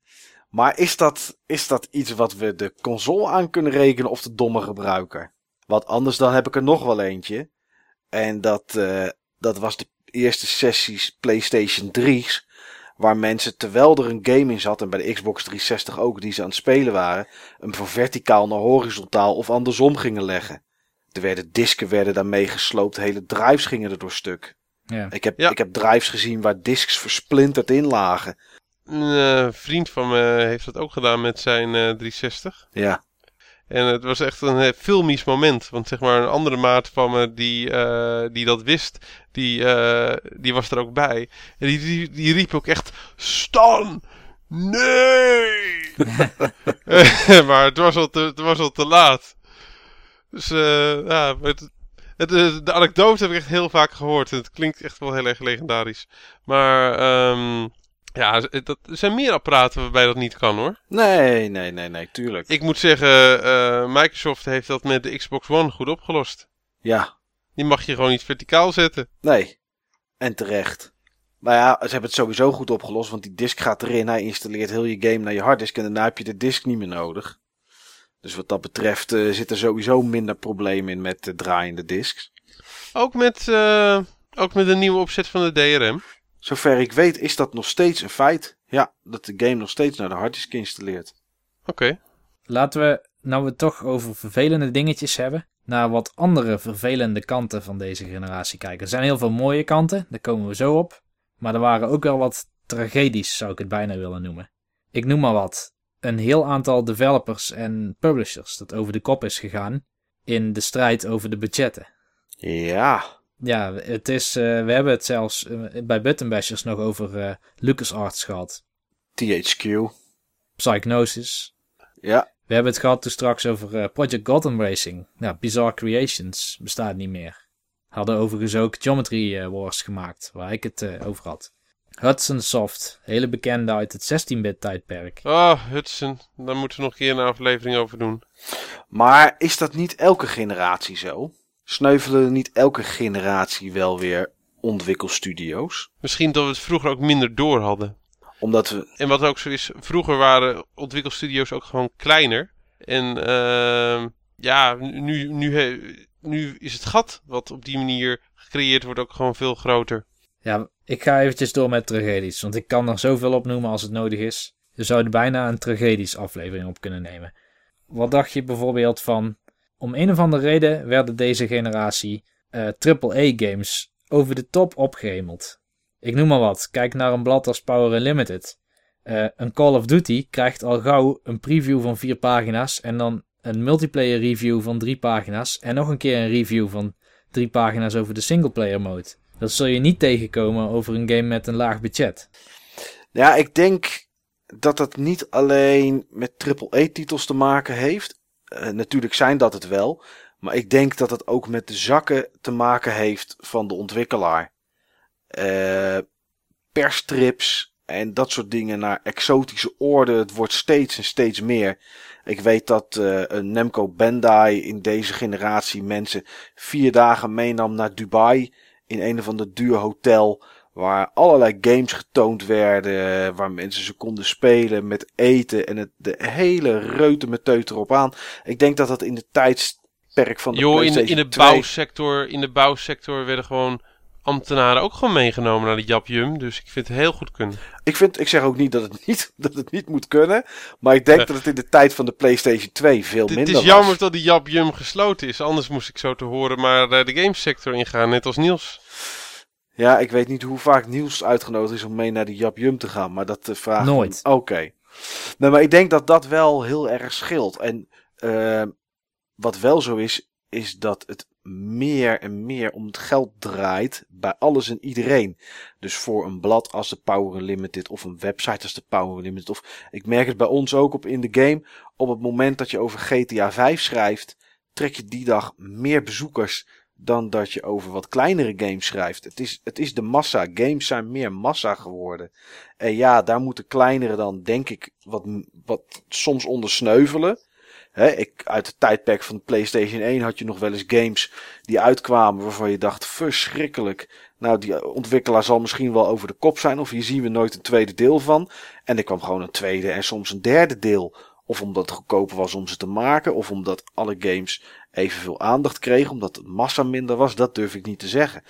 Maar is dat, is dat iets wat we de console aan kunnen rekenen of de domme gebruiker? Want anders dan heb ik er nog wel eentje. En dat, eh, dat was de eerste sessies PlayStation 3's. Waar mensen, terwijl er een game in zat, en bij de Xbox 360 ook, die ze aan het spelen waren, hem van verticaal naar horizontaal of andersom gingen leggen. Er werden disken werden daarmee gesloopt, hele drives gingen er door stuk. Ja. Ik heb, Ja. ik heb drives gezien waar disks versplinterd in lagen. Een eh, vriend van me heeft dat ook gedaan met zijn eh, 360. Ja, En het was echt een eh, filmisch moment. Want zeg maar een andere maat van me die, eh, die dat wist, die, eh, die was er ook bij. En die, die, die riep ook echt, Stan! Nee! maar het was, al te, het was al te laat. Dus eh, ja, het, het, eh, de anekdote heb ik echt heel vaak gehoord. En het klinkt echt wel heel erg legendarisch. Maar ehm, ja, dat, er zijn meer apparaten waarbij dat niet kan hoor. nee, nee, nee, nee, tuurlijk. Ik moet zeggen, eh, Microsoft heeft dat met de Xbox One goed opgelost. Ja, Die mag je gewoon niet verticaal zetten. nee. En terecht. Maar ja, ze hebben het sowieso goed opgelost, want die disk gaat erin. Hij installeert heel je game naar je harddisk en daarna heb je de disk niet meer nodig. Dus wat dat betreft eh, zit er sowieso minder probleem in met de draaiende disks. Ook met, eh, ook met een nieuwe opzet van de DRM. Zover ik weet is dat nog steeds een feit. Ja, dat de game nog steeds naar de harddisk installeert. Oké. Laten we, nou we het toch over vervelende dingetjes hebben, naar wat andere vervelende kanten van deze generatie kijken. Er zijn heel veel mooie kanten, daar komen we zo op. Maar er waren ook wel wat tragedies, zou ik het bijna willen noemen. Ik noem maar wat. Een heel aantal developers en publishers dat over de kop is gegaan in de strijd over de budgetten. Ja, Ja, het is, eh, we hebben het zelfs eh, bij Button Bashers nog over eh LucasArts gehad. THQ. Psychnosis, Ja, We hebben het gehad toen straks over Project Gotham Racing. Nou, Bizarre Creations bestaat niet meer. Hadden overigens ook Geometry Wars gemaakt, waar ik het over had. Hudson Soft, hele bekende uit het 16-bit tijdperk. Ah, Hudson. Daar moeten we nog een keer een aflevering over doen. maar is dat niet elke generatie zo? Sneuvelen niet elke generatie wel weer ontwikkelstudio's? Misschien dat we het vroeger ook minder door hadden. Omdat we... En wat ook zo is, vroeger waren ontwikkelstudio's ook gewoon kleiner. En ehm, ja, nu, nu, nu is het gat wat op die manier gecreëerd wordt ook gewoon veel groter. Ja, ik ga eventjes door met tragedies, want ik kan er zoveel opnoemen als het nodig is. Je zou er bijna een tragedies aflevering op kunnen nemen. Wat dacht je bijvoorbeeld van... Om een of andere reden werden deze generatie eh AAA-games over de top opgehemeld. Ik noem maar wat. Kijk naar een blad als Power Unlimited. Eh, een Call of Duty krijgt al gauw een preview van vier pagina's en dan een multiplayer review van drie pagina's en nog een keer een review van drie pagina's over de singleplayer mode. Dat zul je niet tegenkomen over een game met een laag budget. Ja, ik denk dat het niet alleen met triple-E-titels te maken heeft. Uh, natuurlijk zijn dat het wel. Maar ik denk dat het ook met de zakken te maken heeft van de ontwikkelaar. Uh, perstrips en dat soort dingen naar exotische oorden. Het wordt steeds en steeds meer. Ik weet dat uh, een Nemco Bandai in deze generatie mensen vier dagen meenam naar Dubai. In een of ander duur hotel. Waar allerlei games getoond werden. Waar mensen ze konden spelen met eten. En het, de hele reute met erop aan. Ik denk dat dat in de tijdsperk van de jo, PlayStation in de, in de 2... bouwsector, in de bouwsector werden gewoon ambtenaren ook gewoon meegenomen naar de Japjum. Dus ik vind het heel goed kunnen. Ik, vind, ik zeg ook niet dat het niet, dat het niet moet kunnen. Maar ik denk Ja. dat het in de tijd van de PlayStation 2 veel Het minder is was. jammer dat die Japjum gesloten is. Anders moest ik zo te horen maar eh, de gamesector ingaan, net als Niels. Ja, ik weet niet hoe vaak Niels uitgenodigd is om mee naar de Jap Jum te gaan. Maar dat uh, vraagt... Nooit. Oké. Nee, maar ik denk dat dat wel heel erg scheelt. En uh, wat wel zo is, is dat het meer en meer om het geld draait bij alles en iedereen. Dus voor een blad als de Power Unlimited of een website als de Power Unlimited. Of ik merk het bij ons ook op in de game. Op het moment dat je over GTA 5 schrijft, trek je die dag meer bezoekers dan dat je over wat kleinere games schrijft. Het is, het is de massa. Games zijn meer massa geworden. En ja, daar moeten kleinere dan, denk ik, wat, wat soms onder ik, uit het tijdperk van de PlayStation 1 had je nog wel eens games die uitkwamen waarvan je dacht, verschrikkelijk. Nou, die ontwikkelaar zal misschien wel over de kop zijn, of hier zien we nooit een tweede deel van. En er kwam gewoon een tweede en soms een derde deel. Of omdat het goedkoper was om ze te maken, of omdat alle games evenveel aandacht kregen, omdat de massa minder was, dat durf ik niet te zeggen.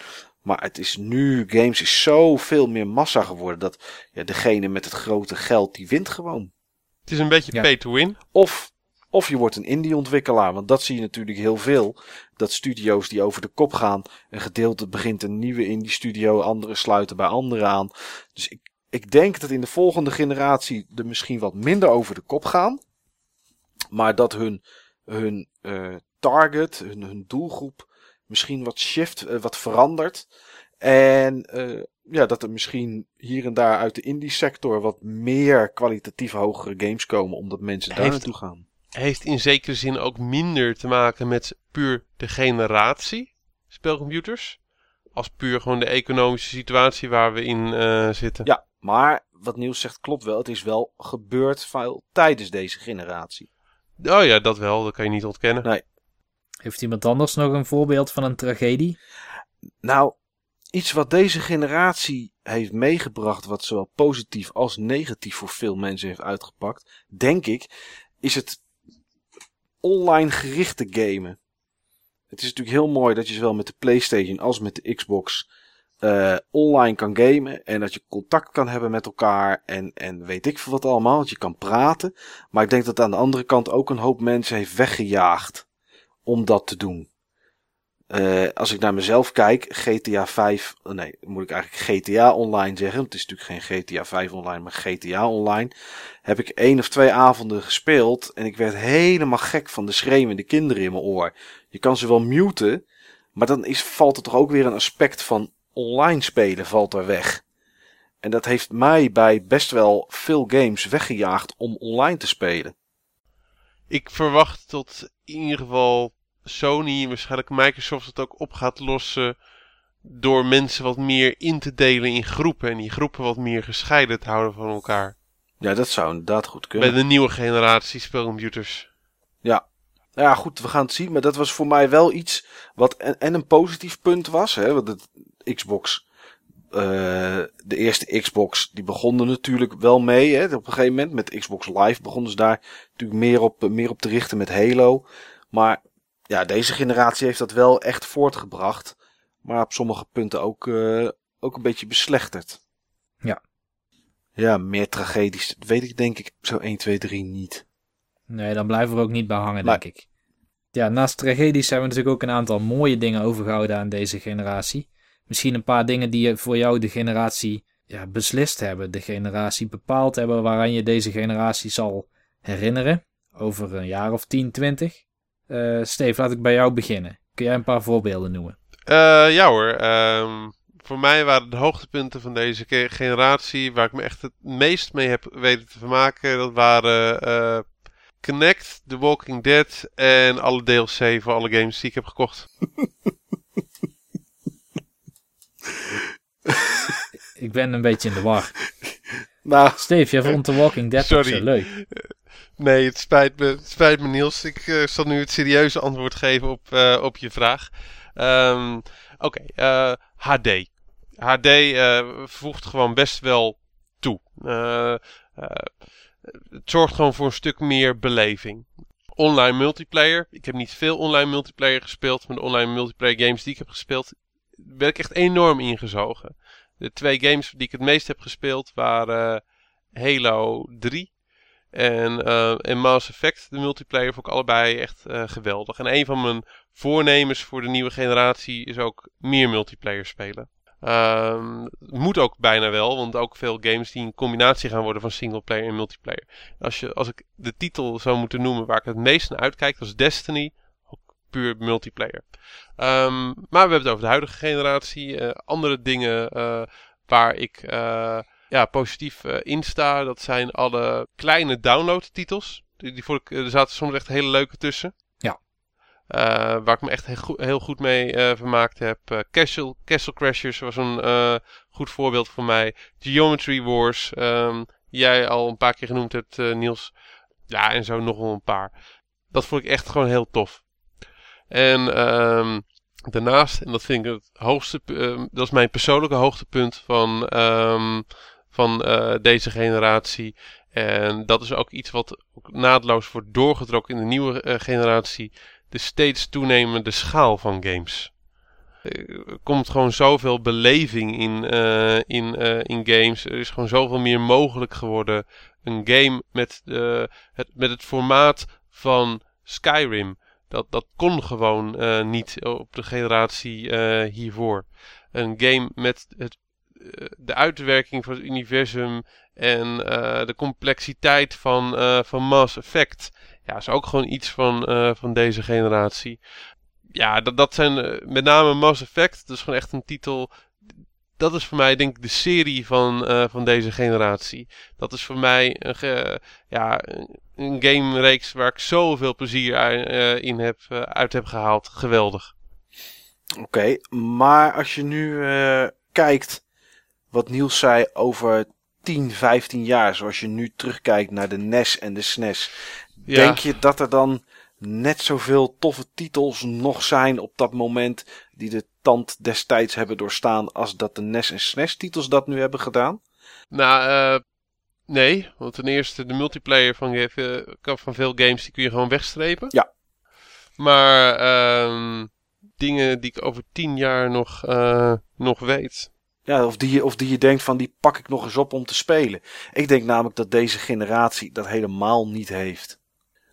Maar het is nu, games is zoveel meer massa geworden, dat ja, degene met het grote geld, die wint gewoon. Het is een beetje Ja. pay to win. Of, of je wordt een indie-ontwikkelaar, want dat zie je natuurlijk heel veel. Dat studio's die over de kop gaan, een gedeelte begint een nieuwe indie-studio, anderen sluiten bij anderen aan. Dus ik, ik denk dat in de volgende generatie er misschien wat minder over de kop gaan. Maar dat hun, hun uh, target, hun, hun doelgroep misschien wat shift, uh, wat verandert. En uh, ja, dat er misschien hier en daar uit de indie sector wat meer kwalitatief hogere games komen, omdat mensen daar naartoe gaan. Heeft in zekere zin ook minder te maken met puur de generatie spelcomputers. Als puur gewoon de economische situatie waar we in eh, zitten. Ja, maar wat Niels zegt klopt wel. Het is wel gebeurd veel tijdens deze generatie. Oh ja, dat wel. Dat kan je niet ontkennen. Heeft iemand anders nog een voorbeeld van een tragedie? Nou, iets wat deze generatie heeft meegebracht, wat zowel positief als negatief voor veel mensen heeft uitgepakt, denk ik, is het online gerichte gamen. Het is natuurlijk heel mooi dat je zowel met de PlayStation als met de Xbox uh, online kan gamen. En dat je contact kan hebben met elkaar. En, en weet ik veel wat allemaal. Dat je kan praten. Maar ik denk dat aan de andere kant ook een hoop mensen heeft weggejaagd. Om dat te doen. Uh, als ik naar mezelf kijk, GTA 5, nee, moet ik eigenlijk GTA Online zeggen. Het is natuurlijk geen GTA 5 Online, maar GTA Online. Heb ik één of twee avonden gespeeld en ik werd helemaal gek van de schreeuwende kinderen in mijn oor. Je kan ze wel muten, maar dan is, valt er toch ook weer een aspect van online spelen valt er weg. En dat heeft mij bij best wel veel games weggejaagd om online te spelen. Ik verwacht tot in ieder geval Sony en waarschijnlijk Microsoft het ook op gaat lossen door mensen wat meer in te delen in groepen en die groepen wat meer gescheiden te houden van elkaar. Ja, dat zou inderdaad goed kunnen. Bij de nieuwe generatie spelcomputers. Ja. Ja, goed, we gaan het zien. Maar dat was voor mij wel iets wat en, en een positief punt was. Hè, want het Xbox, uh, de eerste Xbox, die begonnen natuurlijk wel mee. Hè, op een gegeven moment met Xbox Live begonnen ze daar natuurlijk meer op, meer op te richten met Halo. Maar ja, deze generatie heeft dat wel echt voortgebracht. Maar op sommige punten ook, uh, ook een beetje beslechterd. Ja. Ja, meer tragedies. Dat weet ik denk ik zo 1, 2, 3 niet. Nee, dan blijven we er ook niet bij hangen, Maar- denk ik. Ja, naast tragedies hebben we natuurlijk ook een aantal mooie dingen overgehouden aan deze generatie. Misschien een paar dingen die voor jou de generatie ja, beslist hebben. De generatie bepaald hebben waaraan je deze generatie zal herinneren. Over een jaar of 10, 20. Uh, Steve, laat ik bij jou beginnen. Kun jij een paar voorbeelden noemen? Uh, ja hoor. Um, voor mij waren de hoogtepunten van deze generatie, waar ik me echt het meest mee heb weten te vermaken, dat waren uh, Connect, The Walking Dead en alle DLC voor alle games die ik heb gekocht. ik ben een beetje in de war. Nou, Steve, jij vond The Walking Dead Sorry. zo leuk. Nee, het spijt me, spijt me Niels. Ik uh, zal nu het serieuze antwoord geven op, uh, op je vraag. Um, Oké, okay, uh, HD. HD voegt gewoon best wel toe. het zorgt gewoon voor een stuk meer beleving. Online multiplayer. Ik heb niet veel online multiplayer gespeeld, maar de online multiplayer games die ik heb gespeeld, ben ik echt enorm ingezogen. De twee games die ik het meest heb gespeeld waren Halo 3 en, uh, Mass Effect, de multiplayer, vond ik allebei echt uh, geweldig. En een van mijn voornemens voor de nieuwe generatie is ook meer multiplayer spelen. Um, moet ook bijna wel, want ook veel games die een combinatie gaan worden van singleplayer en multiplayer. Als, je, als ik de titel zou moeten noemen waar ik het meest naar uitkijk, dat is Destiny. Ook puur multiplayer. Um, maar we hebben het over de huidige generatie. Uh, andere dingen waar ik ja, positief uh, insta. Dat zijn alle kleine downloadtitels. Die, die vond ik, er zaten soms echt hele leuke tussen. Ja. Uh, waar ik me echt heel, goed, heel goed mee uh, vermaakt heb. Castle, Castle Crashers was een goed voorbeeld voor mij. Geometry Wars, um, jij al een paar keer genoemd hebt, Niels. Ja, en zo nog wel een paar. Dat vond ik echt gewoon heel tof. En um, daarnaast, en dat vind ik het hoogste, dat is mijn persoonlijke hoogtepunt van um, van uh, deze generatie. En dat is ook iets wat ook naadloos wordt doorgetrokken in de nieuwe uh, generatie. De steeds toenemende schaal van games. Er komt gewoon zoveel beleving in, in, in games. Er is gewoon zoveel meer mogelijk geworden. Een game met, het, met het formaat van Skyrim. Dat, dat kon gewoon niet op de generatie hiervoor. Een game met het de uitwerking van het universum en uh, de complexiteit van, uh, van Mass Effect. Ja, is ook gewoon iets van, van deze generatie. Ja, dat, dat zijn met name Mass Effect. Dat is gewoon echt een titel. Dat is voor mij denk ik de serie van, van deze generatie. Dat is voor mij een, ja, een game-reeks waar ik zoveel plezier in heb, uit heb gehaald. Geweldig. Oké, maar als je nu kijkt wat Niels zei over 10, 15 jaar, zoals je nu terugkijkt naar de NES en de SNES. Ja. Denk je dat er dan net zoveel toffe titels nog zijn op dat moment die de tand destijds hebben doorstaan als dat de NES en SNES titels dat nu hebben gedaan? Nou, uh, nee. Want ten eerste de multiplayer van, uh, van veel games die kun je gewoon wegstrepen. Ja. Maar uh, dingen die ik over 10 jaar nog, uh, nog weet. Ja, of die, je, of die je denkt van die pak ik nog eens op om te spelen. Ik denk namelijk dat deze generatie dat helemaal niet heeft.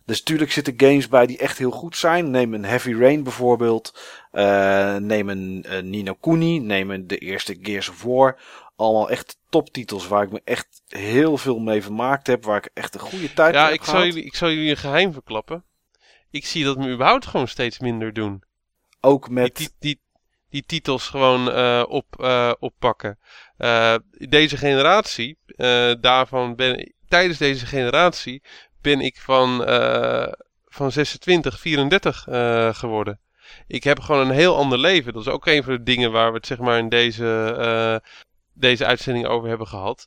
Dus natuurlijk zitten games bij die echt heel goed zijn. Neem een Heavy Rain bijvoorbeeld. Uh, neem een uh, Nino Kuni. Neem een de eerste Gears of War. Allemaal echt toptitels waar ik me echt heel veel mee vermaakt heb. Waar ik echt een goede tijd ja, heb ik zal jullie, ik zal jullie een geheim verklappen. Ik zie dat me überhaupt gewoon steeds minder doen. Ook met... Die, die, die titels gewoon uh, op, uh, oppakken. Uh, deze generatie, daarvan ben tijdens deze generatie ben ik van, van 26, 34 geworden. Ik heb gewoon een heel ander leven. Dat is ook een van de dingen waar we het zeg maar in deze, deze uitzending over hebben gehad.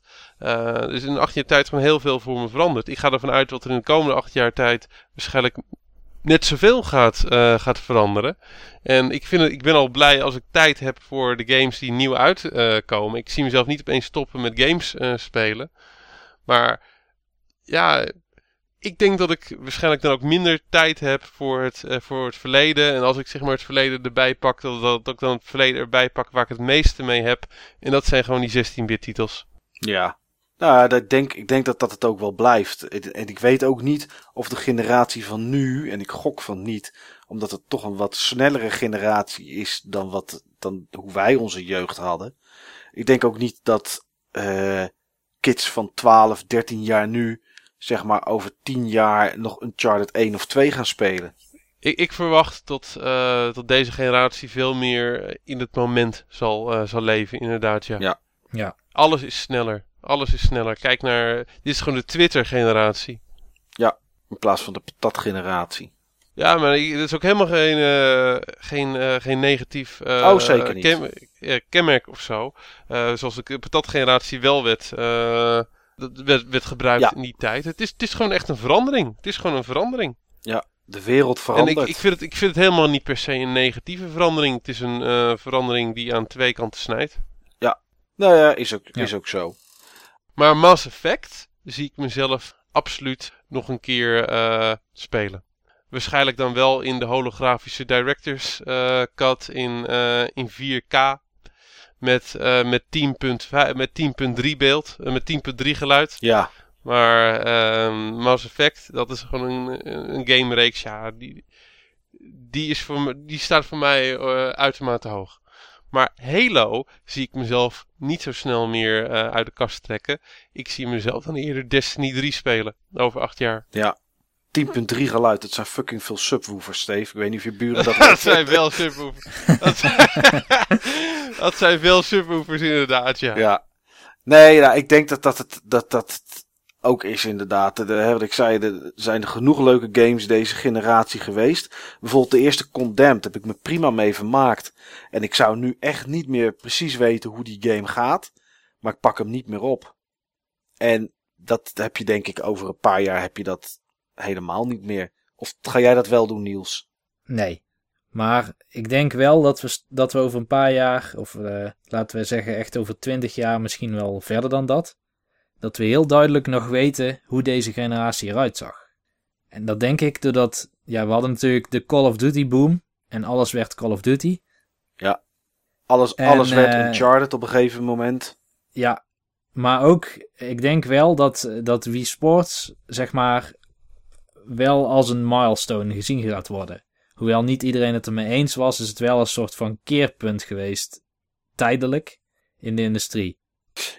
dus in acht jaar tijd gewoon heel veel voor me veranderd. Ik ga ervan uit dat er in de komende acht jaar tijd waarschijnlijk net zoveel gaat, uh, gaat veranderen. En ik, vind het, ik ben al blij als ik tijd heb voor de games die nieuw uitkomen. Ik zie mezelf niet opeens stoppen met games uh, spelen. Maar ja, ik denk dat ik waarschijnlijk dan ook minder tijd heb voor het, voor het verleden. En als ik zeg maar het verleden erbij pak, dat, dat ik dan het verleden erbij pak waar ik het meeste mee heb. En dat zijn gewoon die 16-bit titels. Ja, nou, dat denk, ik denk dat dat het ook wel blijft. En ik weet ook niet of de generatie van nu, en ik gok van niet, omdat het toch een wat snellere generatie is dan, wat, dan hoe wij onze jeugd hadden. Ik denk ook niet dat uh, kids van 12, 13 jaar nu, zeg maar over 10 jaar, nog een Uncharted 1 of 2 gaan spelen. Ik, ik verwacht dat, uh, dat deze generatie veel meer in het moment zal, uh, zal leven, inderdaad. Ja. Ja. ja. Alles is sneller. Alles is sneller. Kijk naar. Dit is gewoon de Twitter-generatie. Ja, in plaats van de patat-generatie. Ja, maar dat is ook helemaal geen, uh, geen, uh, geen negatief uh, oh, zeker niet. Ken, kenmerk of zo. zoals de patatgeneratie wel werd, werd, werd gebruikt ja. in die tijd. Het is, het is gewoon echt een verandering. Het is gewoon een verandering. Ja, de wereld verandert. En ik, ik, vind het, ik vind het helemaal niet per se een negatieve verandering. Het is een verandering die aan twee kanten snijdt. Ja, nou ja, is ook, ja. is ook zo. Maar Mass Effect zie ik mezelf absoluut nog een keer spelen. Waarschijnlijk dan wel in de holografische Directors uh, cut in, uh, in 4K. Met, met 10.3 beeld, met 10.3 geluid. Ja. Maar ehm, Mass Effect, dat is gewoon een, een game reeks. Ja, die, die, is voor me, die staat voor mij uitermate hoog. Maar Halo zie ik mezelf niet zo snel meer uit de kast trekken. Ik zie mezelf dan eerder Destiny 3 spelen over acht jaar. Ja, 10.3 geluid, dat zijn fucking veel subwoofers, Steve. Ik weet niet of je buren dat... dat zijn wel subwoofers. dat, zijn... dat zijn veel subwoofers inderdaad, ja. Ja. Nee, nou, ik denk dat dat het dat, dat ook is inderdaad. De, wat ik zei, er zijn genoeg leuke games deze generatie geweest. Bijvoorbeeld de eerste Condemned heb ik me prima mee vermaakt. En ik zou nu echt niet meer precies weten hoe die game gaat. Maar ik pak hem niet meer op. En dat heb je denk ik over een paar jaar heb je dat helemaal niet meer. Of ga jij dat wel doen, Niels? Nee. Maar ik denk wel dat we, dat we over een paar jaar, of uh, laten we zeggen echt over twintig jaar, misschien wel verder dan dat, dat we heel duidelijk nog weten hoe deze generatie eruit zag. En dat denk ik doordat, ja, we hadden natuurlijk de Call of Duty boom en alles werd Call of Duty. Ja, alles, en, alles werd uh, Uncharted op een gegeven moment. Ja, maar ook, ik denk wel dat, dat Wii Sports, zeg maar, wel als een milestone gezien gaat worden. Hoewel niet iedereen het ermee eens was, is het wel een soort van keerpunt geweest. Tijdelijk in de industrie.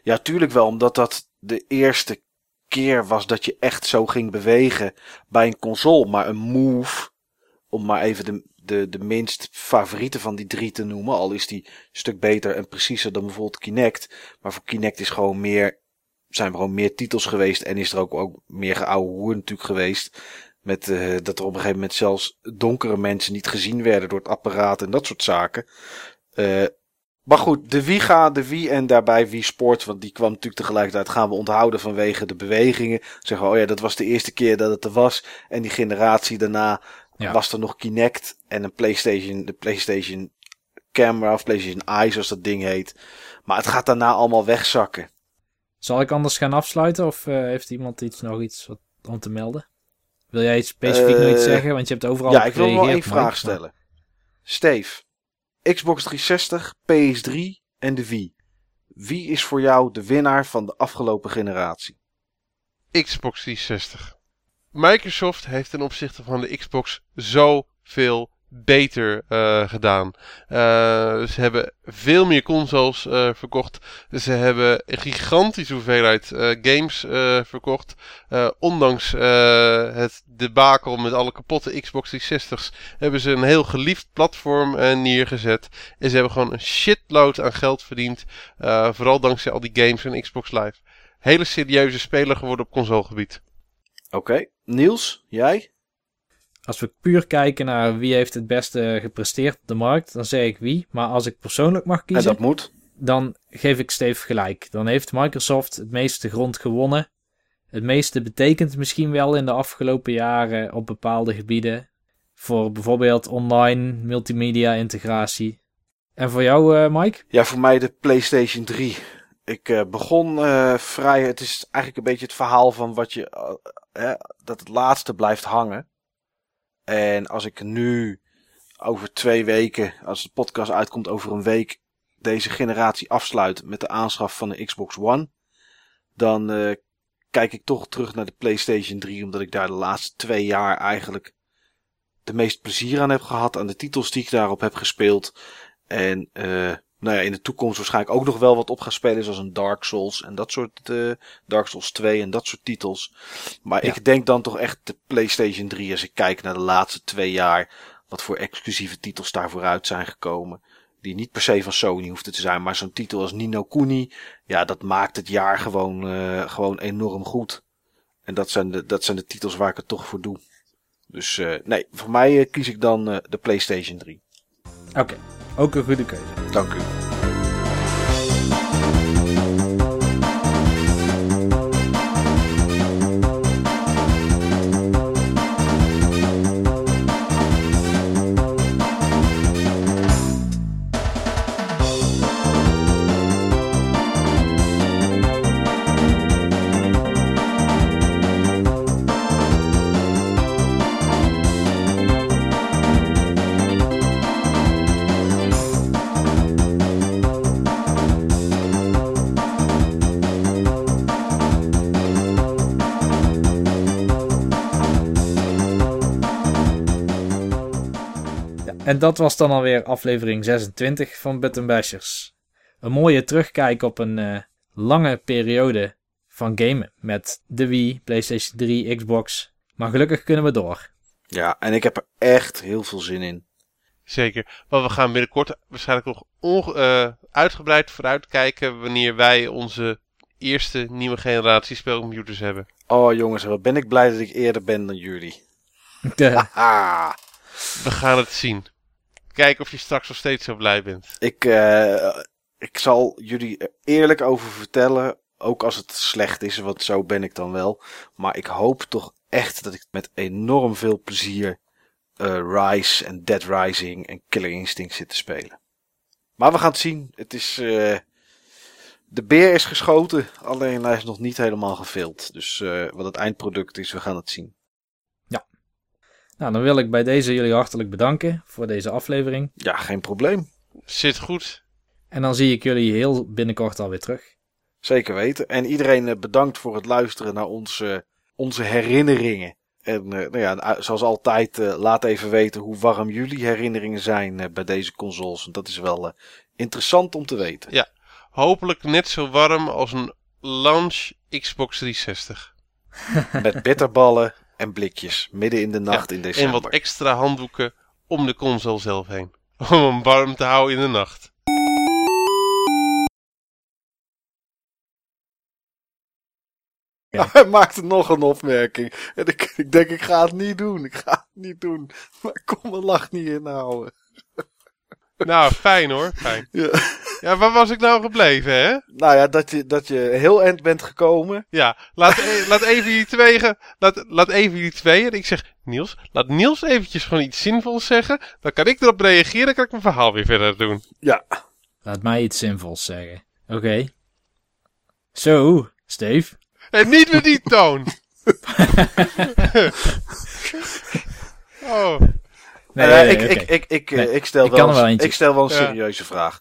Ja, tuurlijk wel, omdat dat de eerste keer was dat je echt zo ging bewegen bij een console. Maar een move, om maar even de, de, de minst favoriete van die drie te noemen. Al is die een stuk beter en preciezer dan bijvoorbeeld Kinect. Maar voor Kinect is gewoon meer zijn er gewoon meer titels geweest. En is er ook, ook meer geouwe hoer natuurlijk geweest. Met uh, dat er op een gegeven moment zelfs donkere mensen niet gezien werden door het apparaat en dat soort zaken. Uh, maar goed, de Wii gaat, de Wii en daarbij Wii Sport, want die kwam natuurlijk tegelijkertijd, gaan we onthouden vanwege de bewegingen. Zeggen we, oh ja, dat was de eerste keer dat het er was. En die generatie daarna ja. was er nog Kinect en een PlayStation, de PlayStation Camera of PlayStation Eye, zoals dat ding heet. Maar het gaat daarna allemaal wegzakken. Zal ik anders gaan afsluiten of uh, heeft iemand iets, nog iets wat om te melden? Wil jij iets specifiek uh, nog iets zeggen? Want je hebt overal Ja, ik wil nog één vraag stellen. Steve, Xbox 360, PS3 en de Wii. Wie is voor jou de winnaar van de afgelopen generatie? Xbox 360. Microsoft heeft ten opzichte van de Xbox zoveel beter uh, gedaan. Uh, ze hebben veel meer consoles uh, verkocht. Ze hebben een gigantische hoeveelheid games verkocht. ondanks het debakel met alle kapotte Xbox 360's hebben ze een heel geliefd platform neergezet. En ze hebben gewoon een shitload aan geld verdiend. vooral dankzij al die games en Xbox Live. Hele serieuze speler geworden op consolegebied. Oké. Niels, jij? Als we puur kijken naar wie heeft het beste gepresteerd op de markt, dan zeg ik wie. Maar als ik persoonlijk mag kiezen, en dat moet. dan geef ik Steve gelijk. Dan heeft Microsoft het meeste grond gewonnen. Het meeste betekent misschien wel in de afgelopen jaren op bepaalde gebieden. Voor bijvoorbeeld online multimedia integratie. En voor jou, uh, Mike? Ja, voor mij de PlayStation 3. Ik uh, begon uh, vrij. Het is eigenlijk een beetje het verhaal van wat je. dat het laatste blijft hangen. En als ik nu over twee weken, als de podcast uitkomt over een week, deze generatie afsluit met de aanschaf van de Xbox One, dan uh, kijk ik toch terug naar de PlayStation 3, omdat ik daar de laatste twee jaar eigenlijk de meest plezier aan heb gehad, aan de titels die ik daarop heb gespeeld. En uh, nou ja, in de toekomst waarschijnlijk ook nog wel wat op gaan spelen. Zoals een Dark Souls en dat soort. eh, Dark Souls 2 en dat soort titels. Maar Ja. ik denk dan toch echt de PlayStation 3 als ik kijk naar de laatste twee jaar. Wat voor exclusieve titels daar vooruit zijn gekomen. Die niet per se van Sony hoefden te zijn. Maar zo'n titel als Nino Kuni. Ja, dat maakt het jaar gewoon, eh, gewoon enorm goed. En dat zijn, de, dat zijn de titels waar ik het toch voor doe. Dus eh, nee, voor mij kies ik dan de PlayStation 3. Oké, ook een goede keuze. Dank u. en dat was dan alweer aflevering 26 van Button Bashers. Een mooie terugkijk op een eh, lange periode van gamen met de Wii, PlayStation 3, Xbox. Maar gelukkig kunnen we door. Ja, en ik heb er echt heel veel zin in. Zeker. Want we gaan binnenkort waarschijnlijk nog onge- eh, uitgebreid vooruitkijken wanneer wij onze eerste nieuwe generatie speelcomputers hebben. Oh jongens, wat ben ik blij dat ik eerder ben dan jullie. De- We gaan het zien. Kijken of je straks nog steeds zo blij bent. ik, eh, ik zal jullie er eerlijk over vertellen. Ook als het slecht is, want zo ben ik dan wel. Maar ik hoop toch echt dat ik met enorm veel plezier eh, Rise en Dead Rising en Killer Instinct zit te spelen. Maar we gaan het zien. Het is. eh, de beer is geschoten, alleen hij is nog niet helemaal gevild. Dus wat het eindproduct is, we gaan het zien. Nou, dan wil ik bij deze jullie hartelijk bedanken voor deze aflevering. Ja, geen probleem. Zit goed. En dan zie ik jullie heel binnenkort alweer terug. Zeker weten. En iedereen eh, bedankt voor het luisteren naar onze, onze herinneringen. En eh, nou ja, zoals altijd, eh, laat even weten hoe warm jullie herinneringen zijn eh, bij deze consoles. Want dat is wel eh, interessant om te weten. Hopelijk net zo warm als een launch Xbox 360. Met bitterballen en blikjes midden in de nacht in En december. wat extra handdoeken om de console zelf heen. Om hem warm te houden in de nacht. Hij maakte nog een opmerking. En ik, ik denk, ik ga het niet doen. Ik ga het niet doen. Maar ik kon mijn lach niet inhouden. Nou, fijn hoor. Fijn. Ja. Ja, waar was ik nou gebleven, hè? Nou ja, dat je, dat je heel eind bent gekomen. Ja, laat, e- laat even jullie twee, ge- laat, laat even jullie tweeën. Ik zeg, Niels, laat Niels eventjes gewoon iets zinvols zeggen. Dan kan ik erop reageren, dan kan ik mijn verhaal weer verder doen. Ja, Laat mij iets zinvols zeggen. Oké. Zo, Steve. En niet met die toon. oh, Nee, Eh, nee, ik, oké. ik, ik, ik, eh, Nee, ik, stel ik wel, ik stel wel een Ja. serieuze vraag.